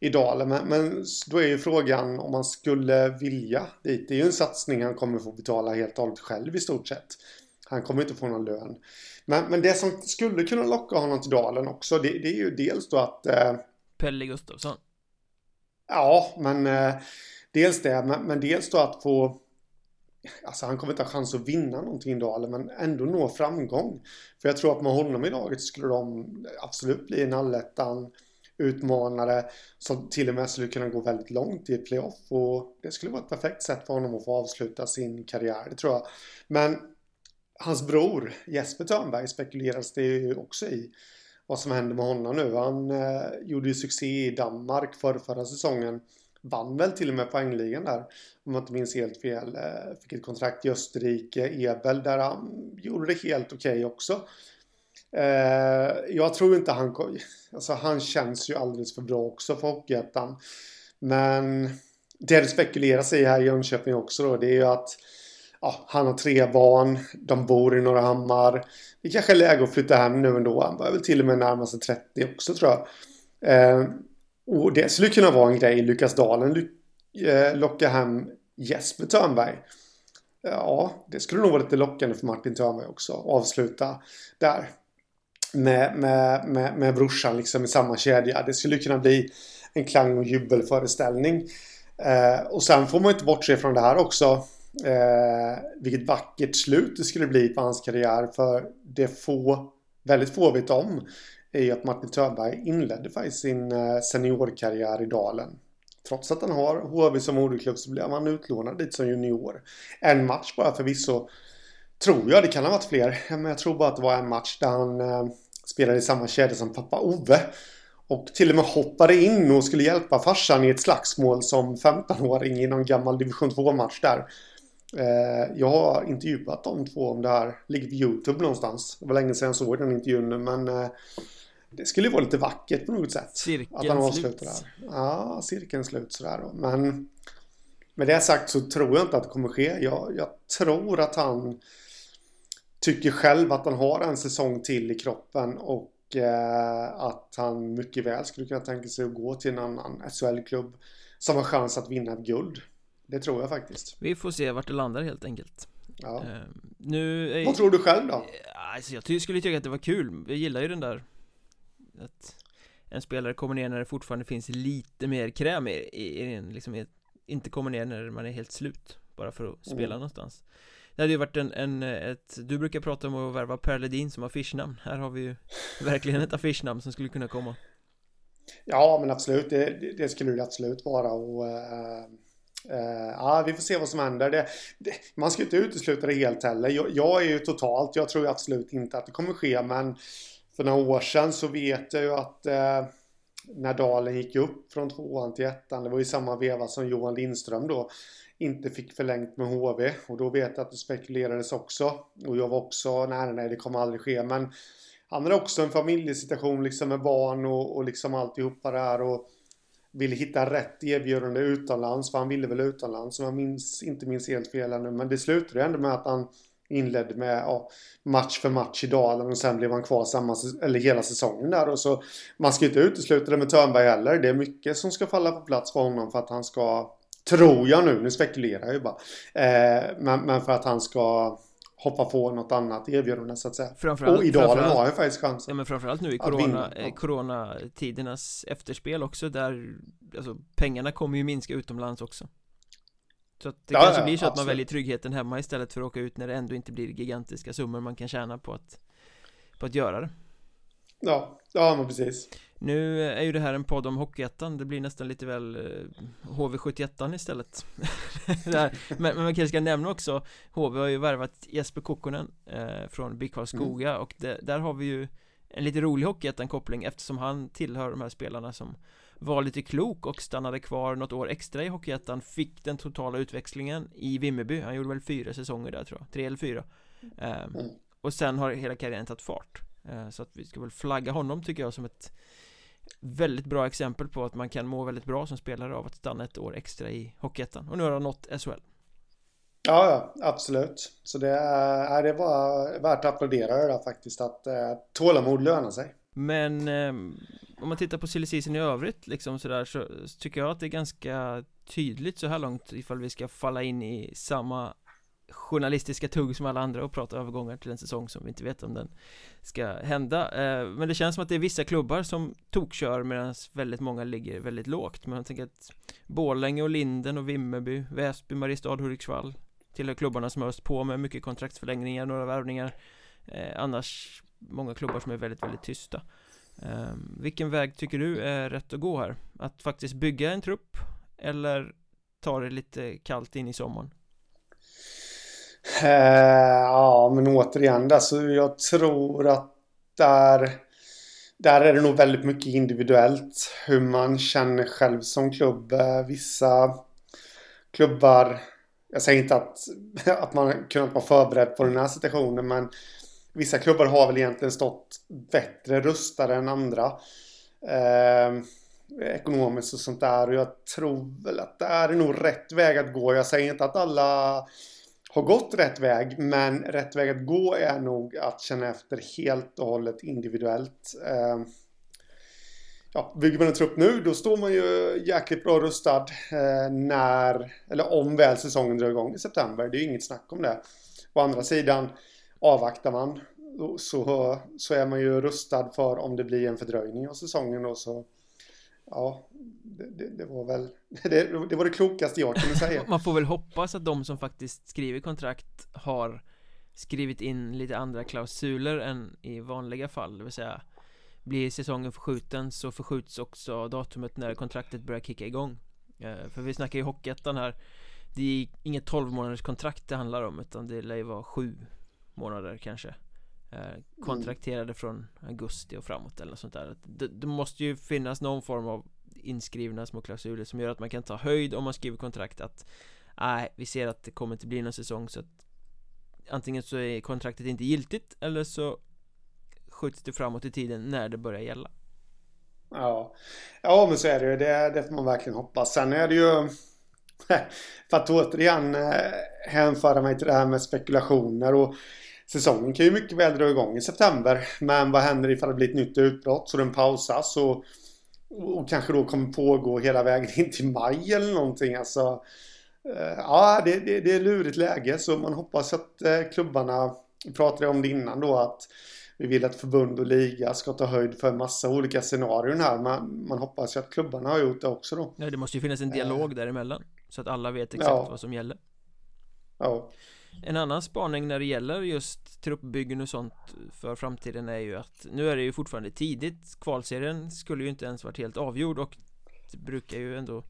i Dalen. Men, men då är ju frågan om man skulle vilja dit. Det är ju en satsning han kommer få betala helt och hållet själv i stort sett. Han kommer inte få någon lön. Men, men det som skulle kunna locka honom till Dalen också det, det är ju dels då att... Eh, Pelle Gustafsson. Ja, men eh, dels det. Men, men dels då att få Alltså han kommer inte ha chans att vinna någonting i Dalen men ändå nå framgång. För jag tror att med honom i laget skulle de absolut bli en allettan utmanare som till och med skulle kunna gå väldigt långt i playoff och det skulle vara ett perfekt sätt för honom att få avsluta sin karriär, det tror jag. Men hans bror Jesper Törnberg spekuleras det ju också i vad som händer med honom nu. Han eh, gjorde ju succé i Danmark för förra säsongen vann väl till och med poängligan där. Om jag inte minns helt fel. Eh, fick ett kontrakt i Österrike, Ebel, där han gjorde det helt okej okay också. Eh, jag tror inte han... Alltså han känns ju alldeles för bra också för Hockeyettan. Men det det spekuleras i här i Jönköping också då, det är ju att ja, han har tre barn, de bor i Norrahammar. Det kanske är läge att flytta hem nu ändå. Han börjar väl till och med närma sig 30 också tror jag. Eh, och det skulle kunna vara en grej. Lukas Dalen eh, lockar hem Jesper Törnberg. Eh, ja, det skulle nog vara lite lockande för Martin Törnberg också. Avsluta där. Med, med, med, med brorsan liksom i samma kedja. Det skulle kunna bli en klang och jubelföreställning. Eh, och sen får man inte bortse från det här också. Eh, vilket vackert slut det skulle bli på hans karriär. För det få, väldigt få vet om är ju att Martin Törnberg inledde faktiskt sin eh, seniorkarriär i Dalen. Trots att han har HV som moderklubb så blev han utlånad dit som junior. En match bara förvisso. Tror jag, det kan ha varit fler. Men jag tror bara att det var en match där han eh, spelade i samma kedja som pappa Ove. Och till och med hoppade in och skulle hjälpa farsan i ett slagsmål som 15-åring i någon gammal division 2-match där. Eh, jag har intervjuat de två om det här. Ligger på YouTube någonstans. Det var länge sedan jag såg den intervjun nu men eh, det skulle ju vara lite vackert på något sätt. Cirkeln slut. Där. Ja, cirkeln slut sådär då. Men med det sagt så tror jag inte att det kommer ske. Jag, jag tror att han tycker själv att han har en säsong till i kroppen och eh, att han mycket väl skulle kunna tänka sig att gå till en annan SHL-klubb som har chans att vinna ett guld. Det tror jag faktiskt. Vi får se vart det landar helt enkelt. Ja. Eh, nu är... Vad tror du själv då? Alltså jag skulle tycka att det var kul. Jag gillar ju den där att en spelare kommer ner när det fortfarande finns lite mer kräm i, i, i liksom inte kommer ner när man är helt slut bara för att spela mm. någonstans det hade ju varit en, en, ett, du brukar prata om att värva Per Ledin som affischnamn Här har vi ju verkligen ett affischnamn som skulle kunna komma Ja men absolut, det, det skulle det absolut vara och uh, uh, Ja, vi får se vad som händer. Det, det, Man ska inte utesluta det helt heller. Jag, jag är ju totalt, jag tror absolut inte att det kommer ske men för några år sedan så vet jag ju att uh, när Dalen gick upp från tvåan till ettan, det var ju samma veva som Johan Lindström då, inte fick förlängt med HV och då vet jag att det spekulerades också. Och jag var också, nej nej det kommer aldrig ske. Men han hade också en familjesituation liksom med barn och, och liksom alltihopa där. Och ville hitta rätt erbjudande utomlands för han ville väl utomlands om jag minns, inte minns helt fel ännu. men det slutade ändå med att han inledde med ja, match för match i Dalen och sen blev han kvar samma, eller hela säsongen där. Och så, man ska inte utesluta det med Törnberg heller. Det är mycket som ska falla på plats för honom för att han ska, tror jag nu, nu spekulerar jag ju bara. Eh, men, men för att han ska hoppa på något annat erbjudande så att säga. Framförallt, och i Dalen har han faktiskt chansen. Ja men framförallt nu i corona, eh, coronatidernas efterspel också där alltså, pengarna kommer ju minska utomlands också. Så att det ja, kanske blir så att man väljer tryggheten hemma istället för att åka ut när det ändå inte blir gigantiska summor man kan tjäna på att På att göra det Ja, ja men precis Nu är ju det här en podd om Hockeyettan. Det blir nästan lite väl HV71 istället. Men, men man kanske ska nämna också HV har ju värvat Jesper Kokkonen eh, Från BIK Karlskoga mm. och det, där har vi ju En lite rolig Hockeyettan-koppling eftersom han tillhör de här spelarna som Var lite klok och stannade kvar något år extra i Hockeyettan. Fick den totala utväxlingen i Vimmerby. Han gjorde väl fyra säsonger där tror jag. Tre eller fyra. Eh, Och sen har hela karriären tagit fart. Eh, Så att vi ska väl flagga honom tycker jag som ett väldigt bra exempel på att man kan må väldigt bra som spelare av att stanna ett år extra i Hockeyettan och nu har han nått SHL Ja, ja, absolut. Så det är, det var värt att applådera det där faktiskt, att eh, tålamod lönar sig. Men eh, om man tittar på silly i övrigt liksom sådär så tycker jag att det är ganska tydligt så här långt ifall vi ska falla in i samma journalistiska tugg som alla andra och prata övergångar till en säsong som vi inte vet om den ska hända eh, Men det känns som att det är vissa klubbar som tokkör medan väldigt många ligger väldigt lågt Men jag tänker att Borlänge och Linden och Vimmerby, Väsby, Mariestad, Hudiksvall Tillhör klubbarna som har öst på med mycket kontraktsförlängningar, några värvningar eh, Annars många klubbar som är väldigt, väldigt tysta eh, Vilken väg tycker du är rätt att gå här? Att faktiskt bygga en trupp Eller ta det lite kallt in i sommaren? Eh, ja, men återigen alltså jag tror att där, där är det nog väldigt mycket individuellt. Hur man känner själv som klubb. Eh, vissa klubbar, jag säger inte att, att man kunnat vara förberedd på den här situationen men vissa klubbar har väl egentligen stått bättre rustade än andra. Eh, ekonomiskt och sånt där och jag tror väl att det är nog rätt väg att gå. Jag säger inte att alla har gått rätt väg. Men rätt väg att gå är nog att känna efter helt och hållet individuellt. Eh, ja, bygger man en trupp nu då står man ju jäkligt bra rustad eh, när, eller om väl säsongen drar igång i september. Det är ju inget snack om det. Å andra sidan avvaktar man så, så är man ju rustad för om det blir en fördröjning av säsongen då så ja, det, det, det, var väl det, det, var det klokaste jag kunde säga. Man får väl hoppas att de som faktiskt skriver kontrakt har skrivit in lite andra klausuler än i vanliga fall, det vill säga blir säsongen förskjuten så förskjuts också datumet när kontraktet börjar kicka igång. Eh, för vi snackar ju Hockeyettan här, det är inget 12 månaders kontrakt det handlar om utan det lär ju vara 7 månader kanske. Eh, kontrakterade från augusti och framåt eller något sånt där. Det, det, måste ju finnas någon form av inskrivna små klausuler som gör att man kan ta höjd om man skriver kontrakt att Nej, vi ser att det kommer inte bli någon säsong så att Antingen så är kontraktet inte giltigt eller så Skjuts det framåt i tiden när det börjar gälla. Ja. Ja men så är det ju, det, det får man verkligen hoppas. Sen är det ju För att återigen eh, hänföra mig till det här med spekulationer och Säsongen kan ju mycket väl dra igång i september. Men vad händer ifall det blir ett nytt utbrott så den pausas och, och kanske då kommer pågå hela vägen in till maj eller någonting. Alltså, eh, ja, det, det, det är lurigt läge så man hoppas att eh, klubbarna, vi pratade om det innan då, att vi vill att förbund och liga ska ta höjd för en massa olika scenarion här. Man, man hoppas ju att klubbarna har gjort det också då. Ja, det måste ju finnas en dialog äh, däremellan. Så att alla vet exakt ja. vad som gäller. Ja. En annan spaning när det gäller just truppbyggen och sånt för framtiden är ju att nu är det ju fortfarande tidigt. Kvalserien skulle ju inte ens varit helt avgjord och det brukar ju ändå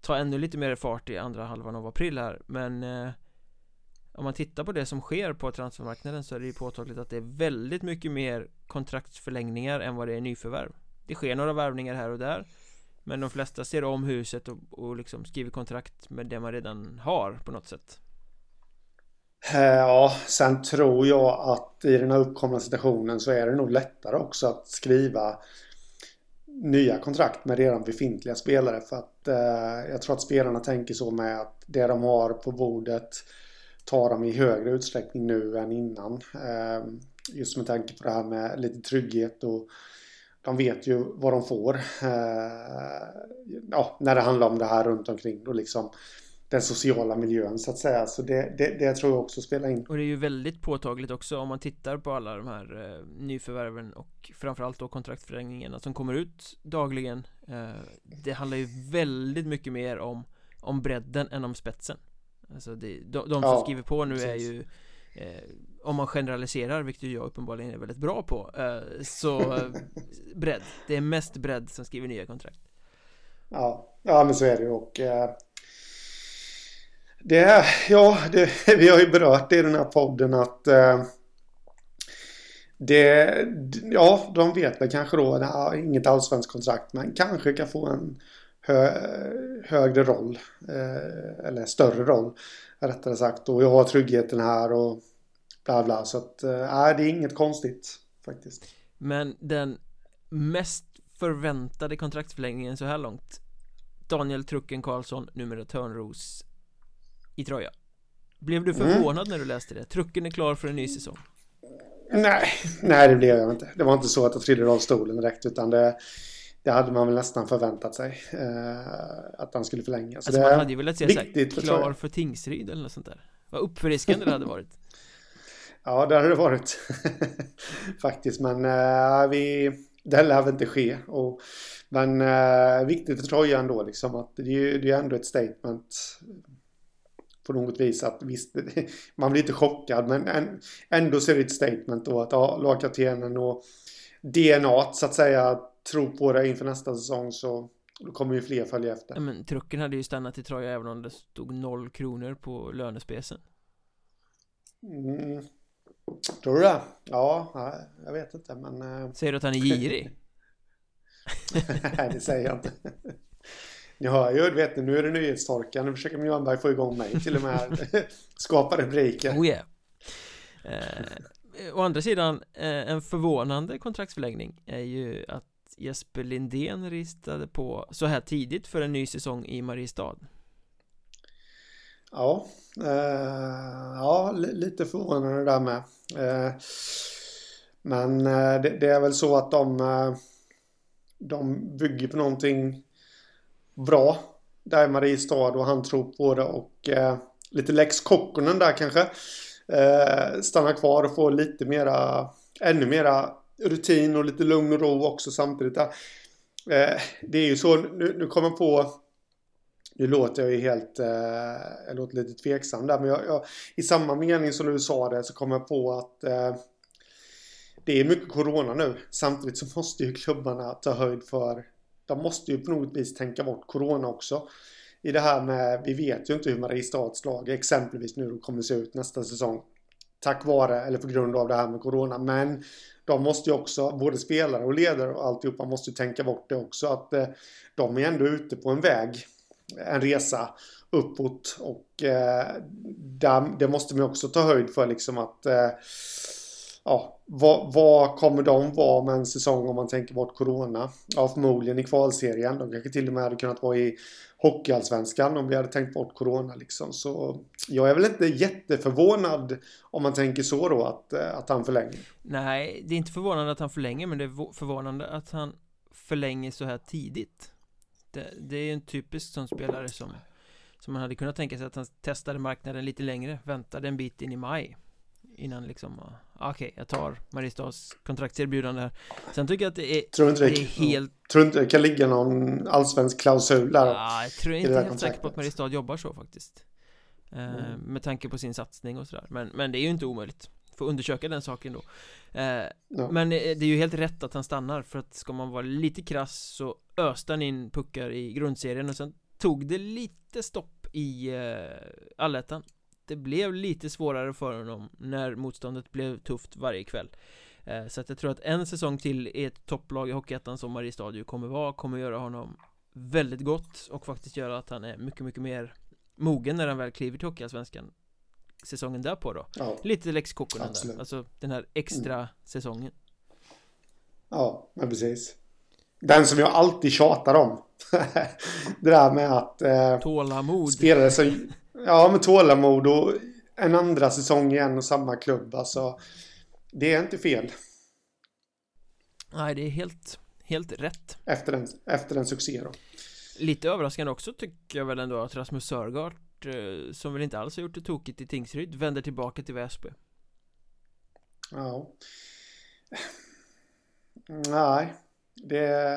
ta ännu lite mer fart i andra halvan av april här. Men eh, om man tittar på det som sker på transfermarknaden så är det ju påtagligt att det är väldigt mycket mer kontraktsförlängningar än vad det är nyförvärv. Det sker några värvningar här och där Men de flesta ser om huset och, och liksom skriver kontrakt med det man redan har på något sätt. Eh, ja, sen tror jag att i den här uppkomna situationen så är det nog lättare också att skriva nya kontrakt med redan befintliga spelare. För att eh, jag tror att spelarna tänker så med att det de har på bordet tar de i högre utsträckning nu än innan. Eh, just med tanke på det här med lite trygghet och de vet ju vad de får. Eh, ja, när det handlar om det här runt omkring. då liksom den sociala miljön så att säga. Så det, det, det tror jag också spelar in. Och det är ju väldigt påtagligt också om man tittar på alla de här eh, nyförvärven och framförallt då kontraktförlängningarna som kommer ut dagligen. Eh, det handlar ju väldigt mycket mer om, om bredden än om spetsen. Alltså det, de, de som ja, skriver på nu precis. är ju eh, om man generaliserar, vilket jag uppenbarligen är väldigt bra på eh, Så bredd, det är mest bredd som skriver nya kontrakt Ja, ja men så är det ju och eh, det är, ja, det, vi har ju berört det i den här podden att eh, det, ja, de vet väl kanske då, det nej, inget allsvenskt kontrakt, men kanske kan få en hö, högre roll. Eh, eller större roll, rättare sagt. Och jag har tryggheten här och bla bla. Så att, eh, nej, det är inget konstigt faktiskt. Men den mest förväntade kontraktsförlängningen så här långt Daniel Trucken Karlsson, numera Törnros i Troja Blev du mm. förvånad mm. när du läste det? Trucken är klar för en ny säsong Nej, nej det blev jag inte. Det var inte så att jag trillade av stolen direkt utan det, det hade man väl nästan förväntat sig. Eh, att han skulle förlängas. Alltså man hade ju velat se såhär, klar för Tingsryd eller något sånt där. Vad uppfriskande det hade varit. Ja, det hade det varit. Faktiskt, men eh, vi, det lär väl inte ske. Och, men eh, viktigt för Troja ändå liksom att det är, det är ändå ett statement på något vis att visst, man blir inte chockad men ändå så är det ett statement då att ja, lagkaptenen och DNA så att säga tror på det inför nästa säsong så då kommer ju fler följa efter. Men trucken hade ju stannat i Troja även om det stod noll kronor på lönespecen. Mm. Tror du det? Ja, jag vet inte men... Eh, säger du att han är girig? Nej, det säger jag inte. Hör ju, vet ni, nu är det nyhetstorka. Nu försöker Mjölnberg få igång mig till och med. Skapa rubriker. Oh yeah. Eh, å andra sidan, eh, en förvånande kontraktsförlängning är ju att Jesper Lindén ristade på så här tidigt för en ny säsong i Mariestad. Ja, eh, ja lite förvånande där med. Eh, men eh, det, det, är väl så att de, eh, de bygger på någonting bra där i Mariestad och han tror på det och eh, lite Lex Kokkonen där kanske. Eh, stanna kvar och få lite mera, ännu mera rutin och lite lugn och ro också samtidigt. Eh, det är ju så, nu, nu kommer jag på nu låter jag ju helt, eh, jag låter lite tveksam där men jag, jag, i samma mening som du sa det så kommer jag på att eh, det är mycket corona nu. Samtidigt så måste ju klubbarna ta höjd för de måste ju på något vis tänka bort corona också. I det här med, vi vet ju inte hur Mariestads lag exempelvis nu kommer se ut nästa säsong. Tack vare, eller på grund av det här med corona. Men de måste ju också, både spelare och ledare och alltihopa måste ju tänka bort det också. Att eh, de är ändå ute på en väg, en resa uppåt. Och eh, där, det måste man också ta höjd för liksom att eh, ja, vad, vad, kommer de vara med en säsong om man tänker bort Corona? Ja, förmodligen i kvalserien. De kanske till och med hade kunnat vara i Hockeyallsvenskan om vi hade tänkt bort Corona liksom. Så jag är väl inte jätteförvånad om man tänker så då att, eh, att han förlänger. Nej, det är inte förvånande att han förlänger men det är förvånande att han förlänger så här tidigt. Det, det är en typisk sån spelare som som man hade kunnat tänka sig att han testade marknaden lite längre, väntade en bit in i maj innan liksom Okej, okay, jag tar Mariestads kontraktserbjudande här. Sen tycker jag att det är, tror inte det, det är helt Tror inte det kan ligga någon allsvensk klausul där? Ja, jag tror inte helt säker på att Mariestad jobbar så faktiskt. Eh, mm. Med tanke på sin satsning och sådär. Men, men det är ju inte omöjligt. Får undersöka den saken då. Eh, ja. Men eh, det är ju helt rätt att han stannar. För att ska man vara lite krass så öste han in puckar i grundserien. Och sen tog det lite stopp i eh, allettan det blev lite svårare för honom när motståndet blev tufft varje kväll. Eh, Så att jag tror att en säsong till i ett topplag i Hockeyettan som Mariestad ju kommer vara kommer göra honom väldigt gott och faktiskt göra att han är mycket, mycket mer mogen när han väl kliver till Hockeyallsvenskan säsongen därpå då. Ja, Lite Lex Kokkonen där, alltså den här extra mm. säsongen. Ja, men precis. Den som jag alltid tjatar om. Det där med att eh, Tålamod. Spelare som Ja, med tålamod och en andra säsong i en och samma klubb. Alltså, det är inte fel. Nej, det är helt, helt rätt. Efter en, efter en succé då. Lite överraskande också tycker jag väl ändå att Rasmus Sörgart, eh, som väl inte alls har gjort det tokigt i Tingsryd, vänder tillbaka till Väsby. Ja. Nej, det,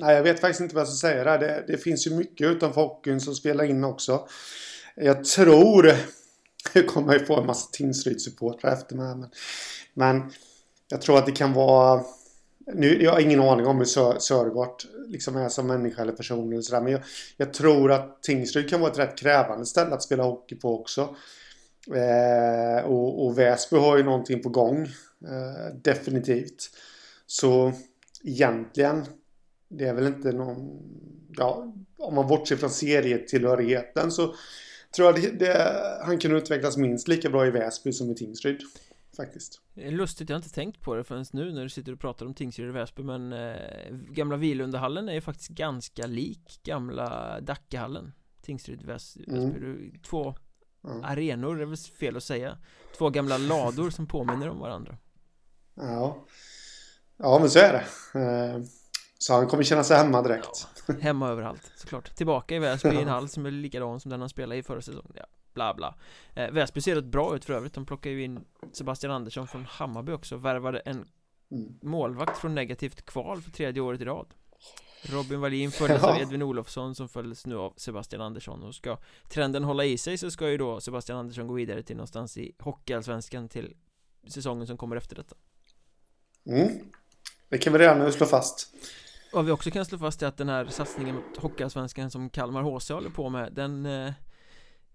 nej, jag vet faktiskt inte vad jag ska säga där. Det, det finns ju mycket utanför hockeyn som spelar in också. Jag tror... Nu kommer jag ju få en massa Tingsryd-supportrar efter mig. Men, men jag tror att det kan vara... Nu, jag har ingen aning om hur Sör, Sörgård liksom är som människa eller person eller sådär. Men jag, jag, tror att Tingsryd kan vara ett rätt krävande ställe att spela hockey på också. Eh, och, och Väsby har ju någonting på gång. Eh, definitivt. Så egentligen, det är väl inte någon... Ja, om man bortser från serietillhörigheten så tror jag det, det, han kan utvecklas minst lika bra i Väsby som i Tingsryd. Faktiskt. Lustigt, jag har inte tänkt på det förrän nu när du sitter och pratar om Tingsryd och Väsby men eh, gamla Vilundahallen är ju faktiskt ganska lik gamla Dackehallen Tingsryd, Väsby, mm. två mm. arenor, det är väl fel att säga Två gamla lador som påminner om varandra Ja Ja men så är det eh, Så han kommer känna sig hemma direkt ja, Hemma överallt, såklart Tillbaka i Väsby i en hall som är likadan som den han spelade i förra säsongen ja, Bla bla eh, Väsby ser rätt bra ut för övrigt De plockar ju in Sebastian Andersson från Hammarby också Värvade en mm. målvakt från negativt kval för tredje året i rad Robin Wallin följdes ja. av Edvin Olofsson som följdes nu av Sebastian Andersson och ska trenden hålla i sig så ska ju då Sebastian Andersson gå vidare till någonstans i Hockeyallsvenskan till säsongen som kommer efter detta. Mm. Det kan vi redan nu slå fast. Vad vi också kan slå fast är att den här satsningen mot Hockeyallsvenskan som Kalmar HC håller på med den eh,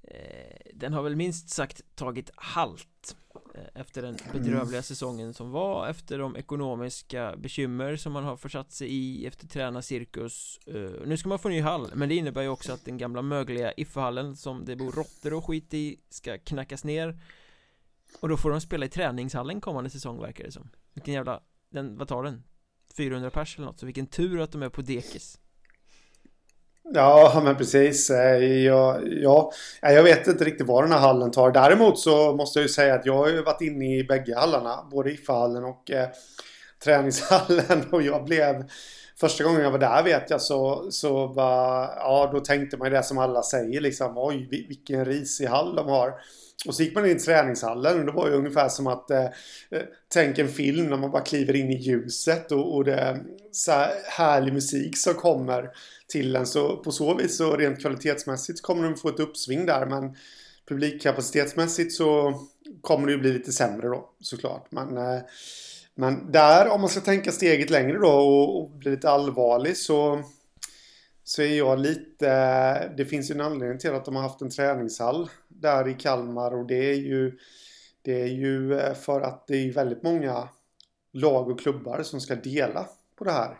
eh, Den har väl minst sagt tagit halt Eh, efter den bedrövliga säsongen som var Efter de ekonomiska bekymmer som man har försatt sig i Efter tränarcirkus. Uh, Nu ska man få ny hall Men det innebär ju också att den gamla mögliga Ifehallen Som det bor råttor och skit i Ska knackas ner. Och då får de spela i träningshallen kommande säsong verkar det som. Vilken jävla den, Vad tar den? 400 pers eller något Så vilken tur att de är på dekis Ja, men precis. Eh, ja, ja, jag vet inte riktigt vad den här hallen tar. Däremot så måste jag ju säga att jag har ju varit inne i bägge hallarna. Både IFA-hallen och eh, träningshallen. Och jag blev... Första gången jag var där vet jag så, så var, ja då tänkte man ju det som alla säger liksom. Oj, vilken risig hall de har. Och så gick man in i träningshallen och det var ju ungefär som att eh, tänk en film när man bara kliver in i ljuset och, och det är så här härlig musik som kommer till en. Så på så vis så rent kvalitetsmässigt kommer de få ett uppsving där. Men publikkapacitetsmässigt så kommer det ju bli lite sämre då såklart. Men, eh, men där om man ska tänka steget längre då och, och bli lite allvarlig så så är jag lite... Det finns ju en anledning till att de har haft en träningshall där i Kalmar och det är ju... Det är ju eh, för att det är väldigt många lag och klubbar som ska dela på det här.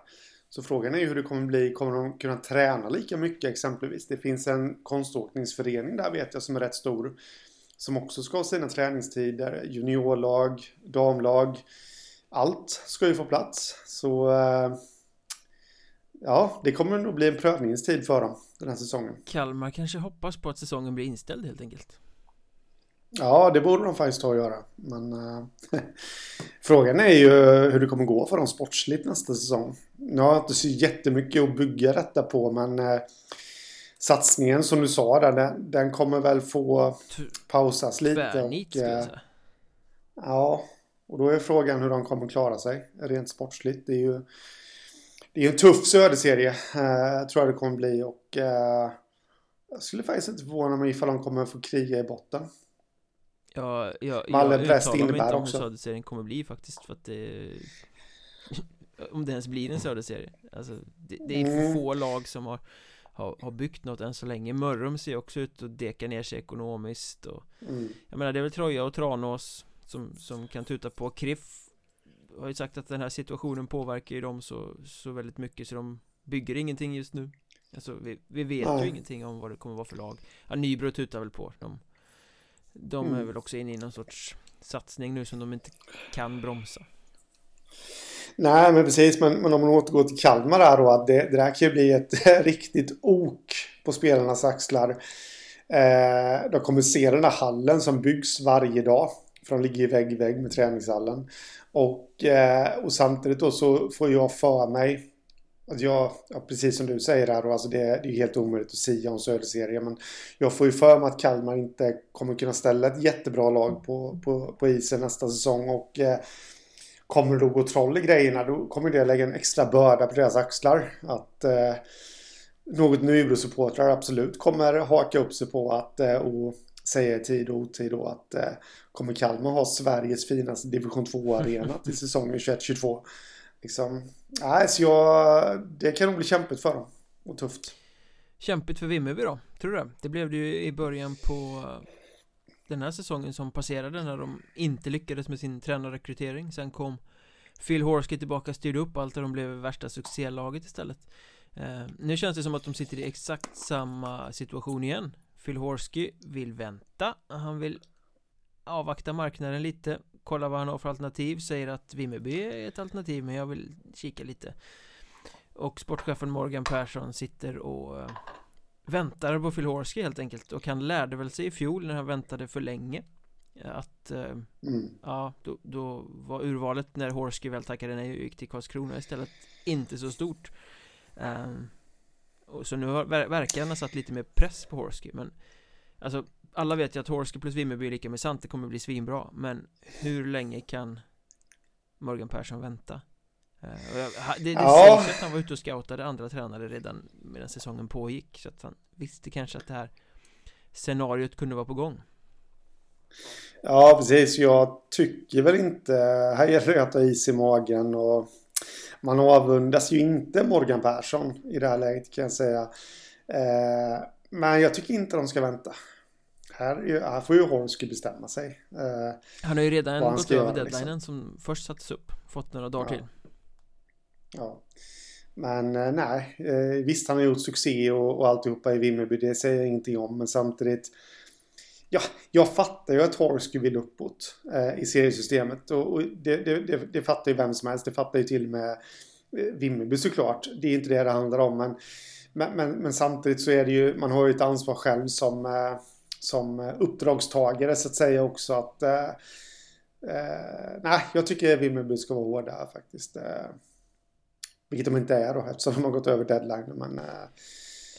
Så frågan är ju hur det kommer bli. Kommer de kunna träna lika mycket exempelvis? Det finns en konståkningsförening där vet jag som är rätt stor. Som också ska ha sina träningstider. Juniorlag, damlag. Allt ska ju få plats. Så eh, ja, det kommer nog bli en prövningstid för dem den här säsongen. Kalmar kanske hoppas på att säsongen blir inställd helt enkelt. Ja, det borde de faktiskt ta och göra. Men äh, frågan är ju hur det kommer gå för dem sportsligt nästa säsong. Nu har jag inte så jättemycket att bygga detta på, men äh, satsningen som du sa där, den, den kommer väl få pausas lite. Tvärnit, och, äh, Ja, och då är frågan hur de kommer klara sig rent sportsligt. Det är ju det är en tuff söderserie, äh, tror jag det kommer bli. Och jag skulle faktiskt inte förvåna mig ifall de kommer få kriga i botten. Ja, jag, Malmö jag Präst innebär inte också. om Söderserien kommer bli faktiskt för att det Om det ens blir en Söderserie Alltså det, det är mm. få lag som har, har, har byggt något än så länge Mörrum ser också ut att deka ner sig ekonomiskt och mm. Jag menar det är väl Troja och Tranås som, som kan tuta på Kriff Har ju sagt att den här situationen påverkar ju dem så, så väldigt mycket så de bygger ingenting just nu Alltså vi, vi vet Nej. ju ingenting om vad det kommer vara för lag Ja Nybro tutar väl på de de mm. är väl också inne i någon sorts satsning nu som de inte kan bromsa. Nej, men precis. Men, men om man återgår till Kalmar där då. Att det, det där kan ju bli ett riktigt ok på spelarnas axlar. Eh, de kommer se den där hallen som byggs varje dag. För de ligger vägg i vägg med träningshallen. Och, eh, och samtidigt då så får jag för mig Att jag, ja, precis som du säger här, alltså det, det är helt omöjligt att säga om Söderserie. Men jag får ju för mig att Kalmar inte kommer kunna ställa ett jättebra lag på, på, på isen nästa säsong. Och eh, kommer det då gå troll i grejerna då kommer det lägga en extra börda på deras axlar. Att eh, något Nybro-supportrar absolut kommer haka upp sig på att eh, och säga i tid och otid då att eh, kommer Kalmar ha Sveriges finaste division 2-arena till säsongen 21-22? Liksom, nej, så jag, det kan nog bli kämpigt för dem och tufft. Kämpigt för Vimmerby då, tror du det? Det blev det ju i början på den här säsongen som passerade när de inte lyckades med sin tränarrekrytering Sen kom Phil Horsky tillbaka, styrde upp allt och de blev värsta succélaget istället eh, Nu känns det som att de sitter i exakt samma situation igen Phil Horsky vill vänta, han vill avvakta marknaden lite Kolla vad han har för alternativ, säger att Vimmerby är ett alternativ men jag vill kika lite. Och sportchefen Morgan Persson sitter och eh, väntar på Phil Horsky helt enkelt. Och han lärde väl sig i fjol när han väntade för länge att eh, mm. ja, då, då, var urvalet när Horsky väl tackade nej och gick till Karlskrona istället. Inte så stort. Um, Så nu har, verkar han ha satt lite mer press på Horsky men Alltså alla vet ju att Horsky plus Vimmerby är lika med sant, det kommer bli svinbra Men hur länge kan Morgan Persson vänta? Uh, det det ja. sägs att han var ute och scoutade andra tränare redan medan säsongen pågick Så att han visste kanske att det här scenariot kunde vara på gång Ja, precis. Jag tycker väl inte... Här gäller det att ha is i magen och man avundas ju inte Morgan Persson i det här läget kan jag säga. Eh, men jag tycker inte de ska vänta. Här, här får ju Hornsky bestämma sig. Eh, han har ju redan gått över liksom. deadlinen liksom. som först sattes upp. Fått några dagar ja. till. Ja. Men eh, nej, visst han har gjort succé och, och alltihopa i Vimmerby. Det säger jag ingenting om. Men samtidigt Ja, jag fattar ju att Horsky vill uppåt eh, i seriesystemet. Och, och det, det, det, det, fattar ju vem som helst. Det fattar ju till och med eh, Vimmerby såklart. Det är inte det det handlar om. Men, men, men, men, samtidigt så är det ju, man har ju ett ansvar själv som, eh, som uppdragstagare så att säga också. att eh, eh Nej, jag tycker Vimmerby ska vara hårda faktiskt. Eh, vilket de inte är då eftersom de har gått över deadline. Men, eh,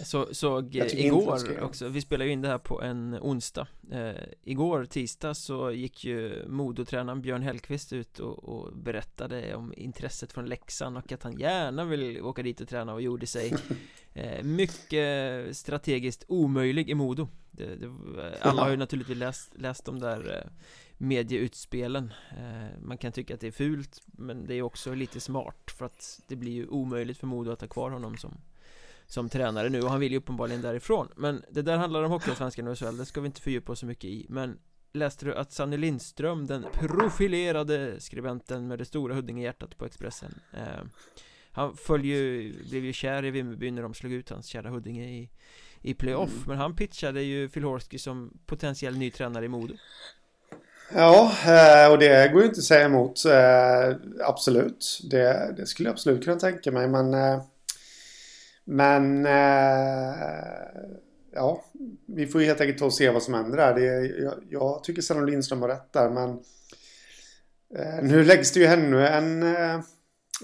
så, såg igår också, vi spelar ju in det här på en onsdag. Eh, Igår tisdag så gick ju Modotränaren Björn Hellqvist ut och, och, berättade om intresset från Leksand och att han gärna vill åka dit och träna och gjorde sig eh, mycket strategiskt omöjlig i Modo. Det, det, Alla har ju naturligtvis läst, läst de där eh, medieutspelen. Eh, Man kan tycka att det är fult men det är också lite smart för att det blir ju omöjligt för Modo att ha kvar honom som som tränare nu och han vill ju uppenbarligen därifrån. Men det där handlar om Hockeyallsvenskan och SHL, det ska vi inte fördjupa oss så mycket i. Men Läste du att Sanny Lindström, den profilerade skribenten med det stora Huddinge-hjärtat på Expressen eh, Han följer ju, blev ju kär i Vimmerby när de slog ut hans kära Huddinge i, i playoff. Mm. Men han pitchade ju Phil Horsky som potentiell ny tränare i Modo. Ja, eh, och det går ju inte att säga emot eh, Absolut. Det, det skulle jag absolut kunna tänka mig men eh, men eh, ja, vi får ju helt enkelt ta och se vad som händer där. Det, jag, jag tycker Sanna Lindström har rätt där, men eh, nu läggs det ju ännu en, eh,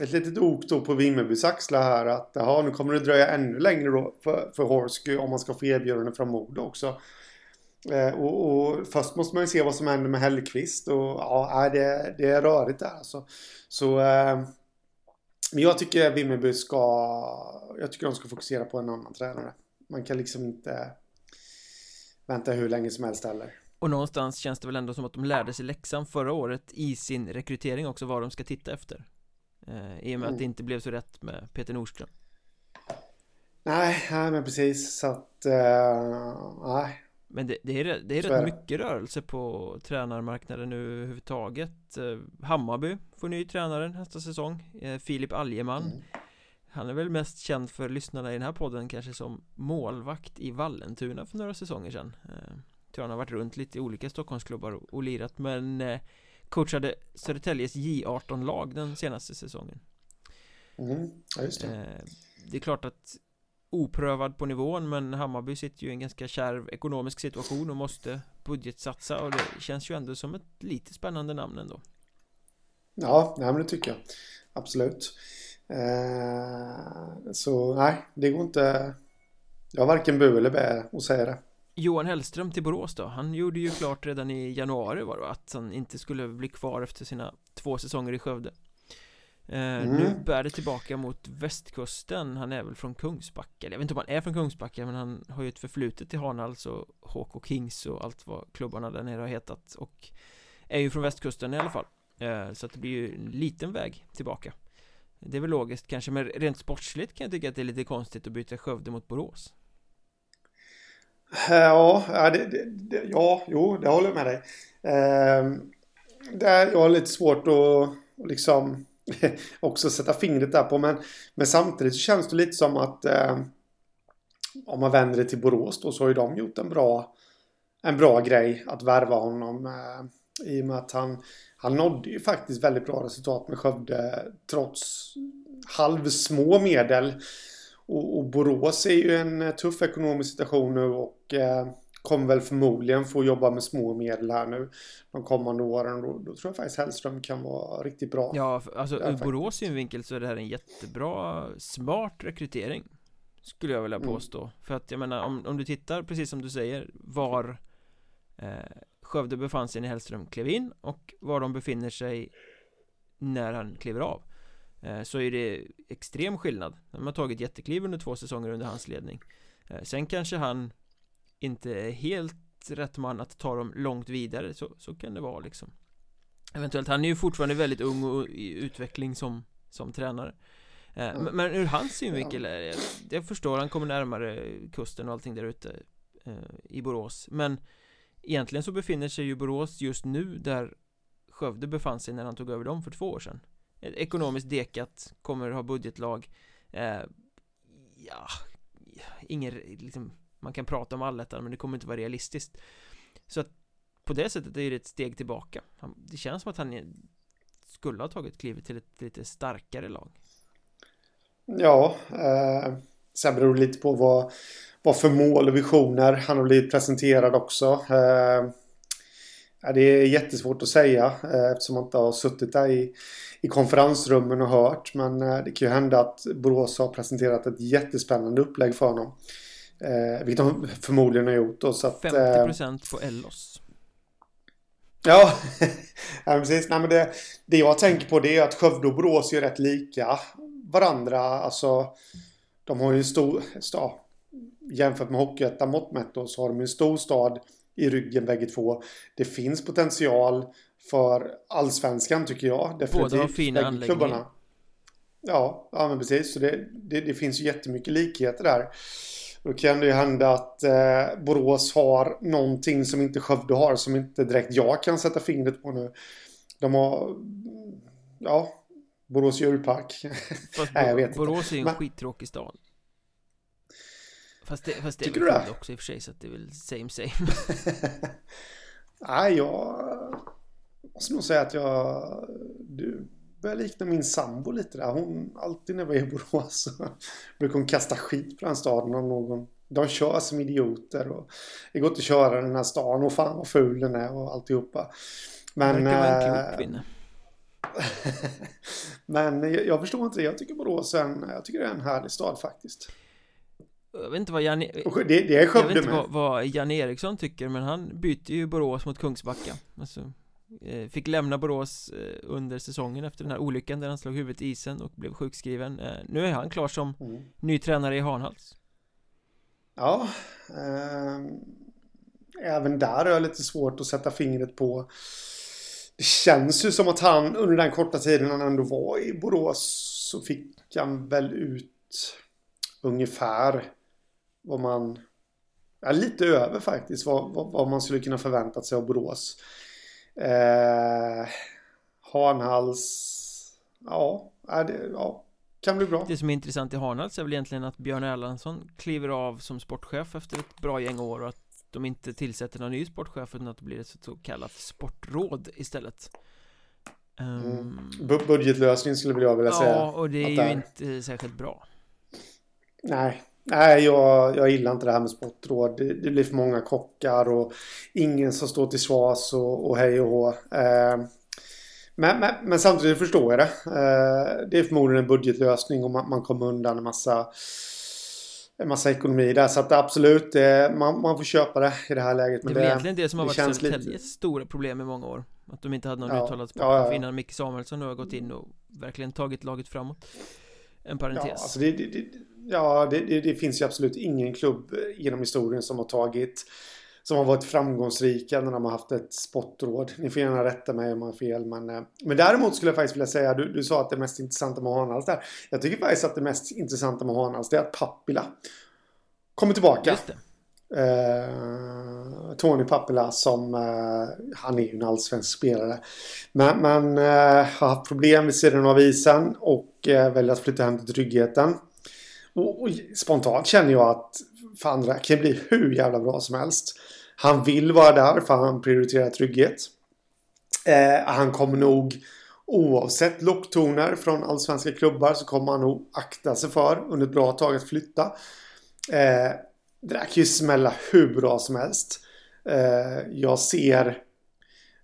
ett litet ok då på Vimmerbys axlar här att aha, nu kommer det dröja ännu längre då för, för Horsky om man ska få erbjudande från Modo också. Eh, och, och, först måste man ju se vad som händer med Hellqvist och ja, det, det är rörigt där alltså. Så eh, men jag tycker Vimmerby ska... Jag tycker de ska fokusera på en annan tränare. Man kan liksom inte vänta hur länge som helst heller. Och någonstans känns det väl ändå som att de lärde sig läxan förra året i sin rekrytering också vad de ska titta efter. Eh, I och med mm. att det inte blev så rätt med Peter Nordström. Nej, nej men precis så att... Uh, nej, men det, det, är, det är rätt är mycket rörelse på tränarmarknaden nu överhuvudtaget eh, Hammarby får ny tränare nästa säsong eh, Filip Algeman mm. Han är väl mest känd för lyssnarna i den här podden kanske som målvakt i Vallentuna för några säsonger sedan eh, Tror han har varit runt lite i olika Stockholmsklubbar och, lirat men Coachade Södertäljes J18-lag den senaste säsongen mm. ja, just det. Det är klart att oprövad på nivån men Hammarby sitter ju i en ganska kärv ekonomisk situation och måste budgetsatsa och det känns ju ändå som ett lite spännande namn ändå. Ja, nej, men det tycker jag. Absolut. Eh, så nej, det går inte. Jag har varken bu eller bä att säga det. Johan Hellström till Borås då, han gjorde ju klart redan i januari var det att han inte skulle bli kvar efter sina två säsonger i Skövde mm. Nu bär det tillbaka mot västkusten. Han är väl från Kungsbacka. Jag vet inte om han är från Kungsbacka Men han har ju ett förflutet i Hanhals och HK Kings och allt vad klubbarna där nere har hetat. Och är ju från västkusten i alla fall. Eh, Så att det blir ju en liten väg tillbaka. Det är väl logiskt kanske Men rent sportsligt kan jag tycka att det är lite konstigt att byta Skövde mot Borås. Ja, det, det, ja, jo, det håller jag med dig. Eh, det är, jag har lite svårt att liksom också sätta fingret där på. Men, men samtidigt så känns det lite som att eh, om man vänder det till Borås då så har ju de gjort en bra, en bra grej att värva honom. Eh, I och med att han, han nådde ju faktiskt väldigt bra resultat med Skövde trots halvsmå medel. Och, och Borås är ju en tuff ekonomisk situation nu och eh, kommer väl förmodligen få jobba med små medel här nu de kommande åren. Då, då tror jag faktiskt Hellström kan vara riktigt bra. Ja, alltså ur Borås synvinkel så är det här en jättebra, smart rekrytering. Skulle jag vilja mm. påstå. Mm. För att jag menar, om, om du tittar, precis som du säger, var eh, Skövde befann sig när Hellström klev in och var de befinner sig när han kliver av. Eh, så är det extrem skillnad. De har tagit jättekliv under två säsonger under hans ledning. Eh, sen kanske han inte helt rätt man att ta dem långt vidare så, så kan det vara liksom. Eventuellt, han är ju fortfarande väldigt ung och i utveckling som, som tränare. Mm. men, men ur hans synvinkel är det, jag förstår, han kommer närmare kusten och allting där ute eh, i Borås. Men egentligen så befinner sig ju Borås just nu där Skövde befann sig när han tog över dem för två år sedan. Ekonomiskt dekat, kommer ha budgetlag. Eh, Ja, ingen liksom man kan prata om allettan men det kommer inte vara realistiskt Så att på det sättet är det ett steg tillbaka Det känns som att han skulle ha tagit klivet till ett lite starkare lag Ja, eh, sen beror det lite på vad, vad för mål och visioner han har blivit presenterad också. Eh, det är jättesvårt att säga eh, eftersom man inte har suttit där i, i konferensrummen och hört. Men eh, det kan ju hända att Borås har presenterat ett jättespännande upplägg för honom. Eh, vilket de förmodligen har gjort då, så att, 50% eh, på Ellos Ja, ja precis. Nej, men det, det jag tänker på det är att Skövde och Borås är rätt lika varandra. Alltså, de har ju en stor stad. Jämfört med Hockeyettan mått mätt så har de en stor stad i ryggen bägge två. Det finns potential för allsvenskan tycker jag. Definitivt. Båda har fina anläggningar. Ja, ja men precis. Så det, det, det finns ju jättemycket likheter där. Då kan det ju hända att eh, Borås har någonting som inte Skövde har som inte direkt jag kan sätta fingret på nu. De har, ja, Borås djurpark. Fast Nej, jag vet Borås är ju en Men... skittråkig stad. Fast det, fast det Tycker är väl också i och för sig så att det är väl same same. Nej, jag måste nog säga att jag... Du, börjar likna min sambo lite där. Hon, alltid när vi är i Borås så brukar hon kasta skit på den staden om någon. De kör som idioter och det går inte att köra den här stan och fan vad ful den är och alltihopa. Men... Det vara en klok kvinna. Men jag, jag, förstår inte det. Jag tycker Borås är en, jag tycker det är en härlig stad faktiskt. Jag vet inte vad Jan, det, det är jag vet inte vad, vad Jan Eriksson tycker men han byter ju Borås mot Kungsbacka. Alltså, Eh, fick lämna Borås eh, under säsongen efter den här olyckan där han slog huvudet i isen och blev sjukskriven. Eh, Nu är han klar som mm. ny tränare i Hanhals. Ja eh, Även där har jag lite svårt att sätta fingret på. Det känns ju som att han under den korta tiden han ändå var i Borås Så fick han väl ut Ungefär Vad man Ja, lite över faktiskt vad, vad, vad man skulle kunna förväntat sig av Borås Eh, Hanhals. Ja, det, ja, kan bli bra. Det som är intressant i Hanhals är väl egentligen att Björn Erlandsson kliver av som sportchef efter ett bra gäng år och att de inte tillsätter någon ny sportchef utan att det blir ett så kallat sportråd istället. Um, budgetlösning skulle jag vilja säga. Ja, och det är ju är... inte särskilt bra. Nej, Nej, jag, jag gillar inte det här med sportråd. Det, det, blir för många kockar och ingen som står till svars och, och hej och hå. Eh, men, men, men, samtidigt förstår jag det. Eh, det är förmodligen en budgetlösning och man, man kommer undan en massa, en massa ekonomi där. Så att absolut, eh, man, man får köpa det i det här läget. Men det är det, egentligen det som har varit Södertäljes lite... stora problem i många år. Att de inte hade någon Ja. uttalad Ja, ja, sportchef ja. innan Micke Samuelsson nu har gått in och verkligen tagit laget framåt En parentes Ja, alltså det, det, ja det, det, det finns ju absolut ingen klubb genom historien som har tagit som har varit framgångsrika när de har haft ett sportråd. Ni får gärna rätta mig om jag har fel. Men, eh, men däremot skulle jag faktiskt vilja säga, du, du sa att det mest intressanta med Hanhals där. Jag tycker faktiskt att det mest intressanta med Hanhals det är att Pappila kommer tillbaka. Eh, Tony Pappila som, eh, han är ju en allsvensk spelare. Men, men eh, har haft problem vid sidan av isen och eh, väljer att flytta hem till tryggheten. Och, och spontant känner jag att fan det kan bli hur jävla bra som helst. Han vill vara där för han prioriterar trygghet. Eh, han kommer nog oavsett locktoner från allsvenska klubbar så kommer han nog akta sig för under ett bra tag att flytta. Eh, det där kan ju smälla hur bra som helst. Eh, jag ser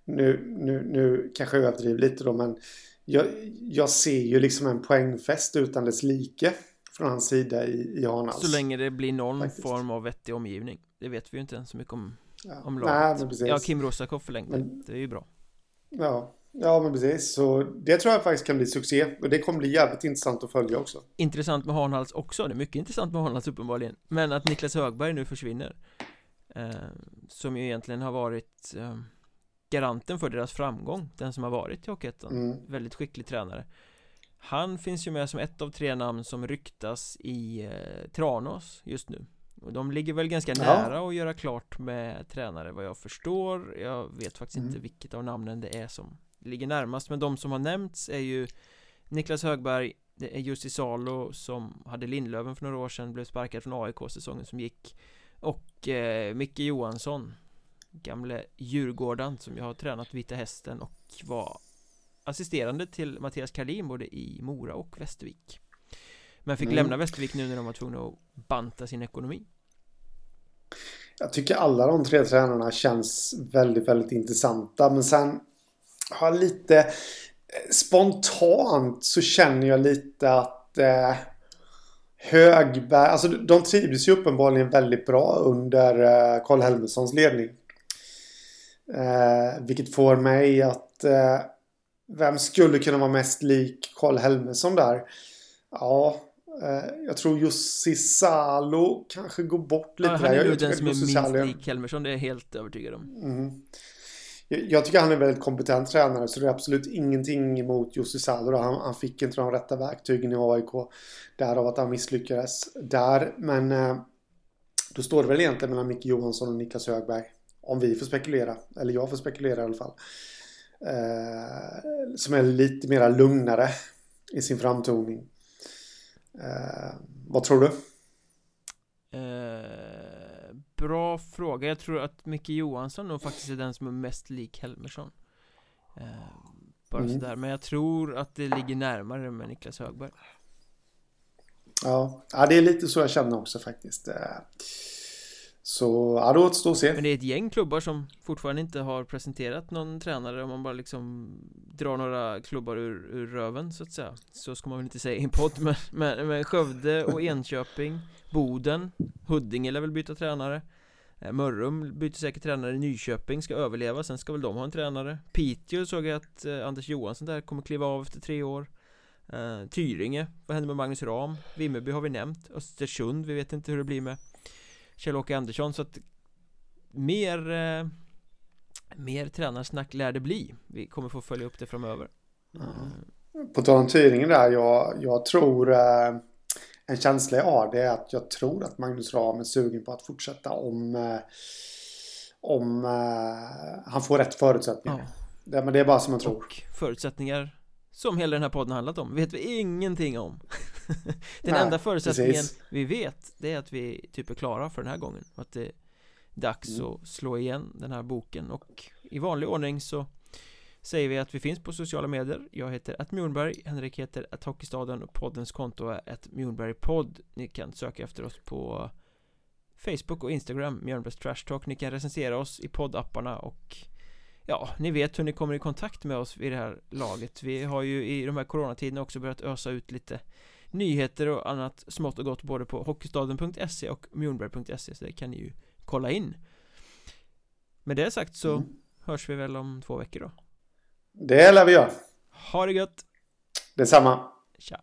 nu, nu, nu kanske jag överdriver lite då men jag, jag ser ju liksom en poängfest utan dess like från hans sida i, i Hanhals. Så länge det blir någon Faktiskt. form av vettig omgivning Det vet vi ju inte än så mycket om, ja. om Nej, laget men precis. Ja, Kim Rosakov förlängde, Men- det är ju bra Ja. ja, men precis. Så det tror jag faktiskt kan bli succé. Och det kommer bli jävligt intressant att följa också. Intressant med Hanhals också, det är mycket intressant med Hanhals uppenbarligen Men att Niklas Högberg nu försvinner eh, Som ju egentligen har varit eh, Garanten för deras framgång Den som har varit i Hockeyettan Mm. Väldigt skicklig tränare Han finns ju med som ett av tre namn som ryktas i eh, Tranås just nu och de ligger väl ganska Ja. nära att göra klart med tränare vad jag förstår Jag vet faktiskt Mm. inte vilket av namnen det är som ligger närmast Men de som har nämnts är ju Niklas Högberg Det är Jussi Salo som hade Lindlöven för några år sedan Blev sparkad från AIK säsongen som gick Och eh, Micke Johansson Gamle Djurgården som jag har tränat Vita Hästen och var Assisterande till Mattias Karlin både i Mora och Västervik Men fick Mm. lämna Västervik nu när de var tvungna att banta sin ekonomi Jag tycker alla de tre tränarna känns väldigt, väldigt intressanta. Men sen har jag lite eh, spontant så känner jag lite att eh, Högberg, alltså de trivdes ju uppenbarligen väldigt bra under eh, Karl Helmerssons ledning. Eh, vilket får mig att eh, vem skulle kunna vara mest lik Karl Helmersson där? Ja, eh, jag tror Jussi Salo kanske går bort lite ja, där. Han är Jag nog tycker den som är minst Salo- lik Helmersson, det är jag helt övertygad om Mm. Jag, jag tycker han är en väldigt kompetent tränare så det är absolut ingenting emot Jussi Salo. Han, han fick inte de rätta verktygen i AIK. Därav att han misslyckades där. Men eh, då står det väl egentligen mellan Micke Johansson och Niklas Högberg. Om vi får spekulera. Eller jag får spekulera i alla fall. Eh, som är lite mera lugnare i sin framtoning. Eh, vad tror du? eh, Bra fråga, jag tror att Micke Johansson nog faktiskt är den som är mest lik Helmersson eh, Bara Mm. sådär, men jag tror att det ligger närmare med Niklas Högberg Ja, ja, det är lite så jag känner också faktiskt. Så, ja, då återstår att se. Men det är ett gäng klubbar som fortfarande inte har presenterat någon tränare. Om man bara liksom drar några klubbar ur, ur röven så att säga. Så ska man väl inte säga i en podd men, men, men Skövde och Enköping Boden Huddinge lär väl byta tränare. Eh, Mörrum byter säkert tränare. Nyköping ska överleva. Sen ska väl de ha en tränare. Piteå såg jag att eh, Anders Johansson där kommer kliva av efter tre år. Uh, Tyringe Vad händer med Magnus Ram? Vimmerby har vi nämnt. Östersund Vi vet inte hur det blir med. Kjell-Åke Andersson så att Mer eh, Mer tränarsnack lär det bli Vi kommer få följa upp det framöver Mm. På tal om Tyringen där, jag, jag tror eh, en känsla jag har det är att jag tror att Magnus Ram är sugen på att fortsätta om, eh, om eh, han får rätt förutsättningar. Ja, Det, men det är bara som jag tror. och förutsättningar Som hela den här podden handlat om vet vi ingenting om. Den Nej, enda förutsättningen precis. vi vet Det är att vi typ är klara för den här gången. Och Att det är dags Mm. att slå igen den här boken. Och i vanlig ordning så Säger vi att vi finns på sociala medier. Jag heter att Mjornberg Henrik heter att Hockeystaden och poddens konto är att Mjornbergpodd. Ni kan söka efter oss på Facebook och Instagram Mjörnbergs Trash Talk. Ni kan recensera oss i poddapparna och Ja, ni vet hur ni kommer i kontakt med oss vid det här laget Vi har ju i de här coronatiderna också börjat ösa ut lite Nyheter och annat smått och gott både på hockeystaden.se och mjornberg.se Så det kan ni ju kolla in Med det sagt så Mm. hörs vi väl om två veckor då Det lär vi göra. Ha det gött! Detsamma. Tja!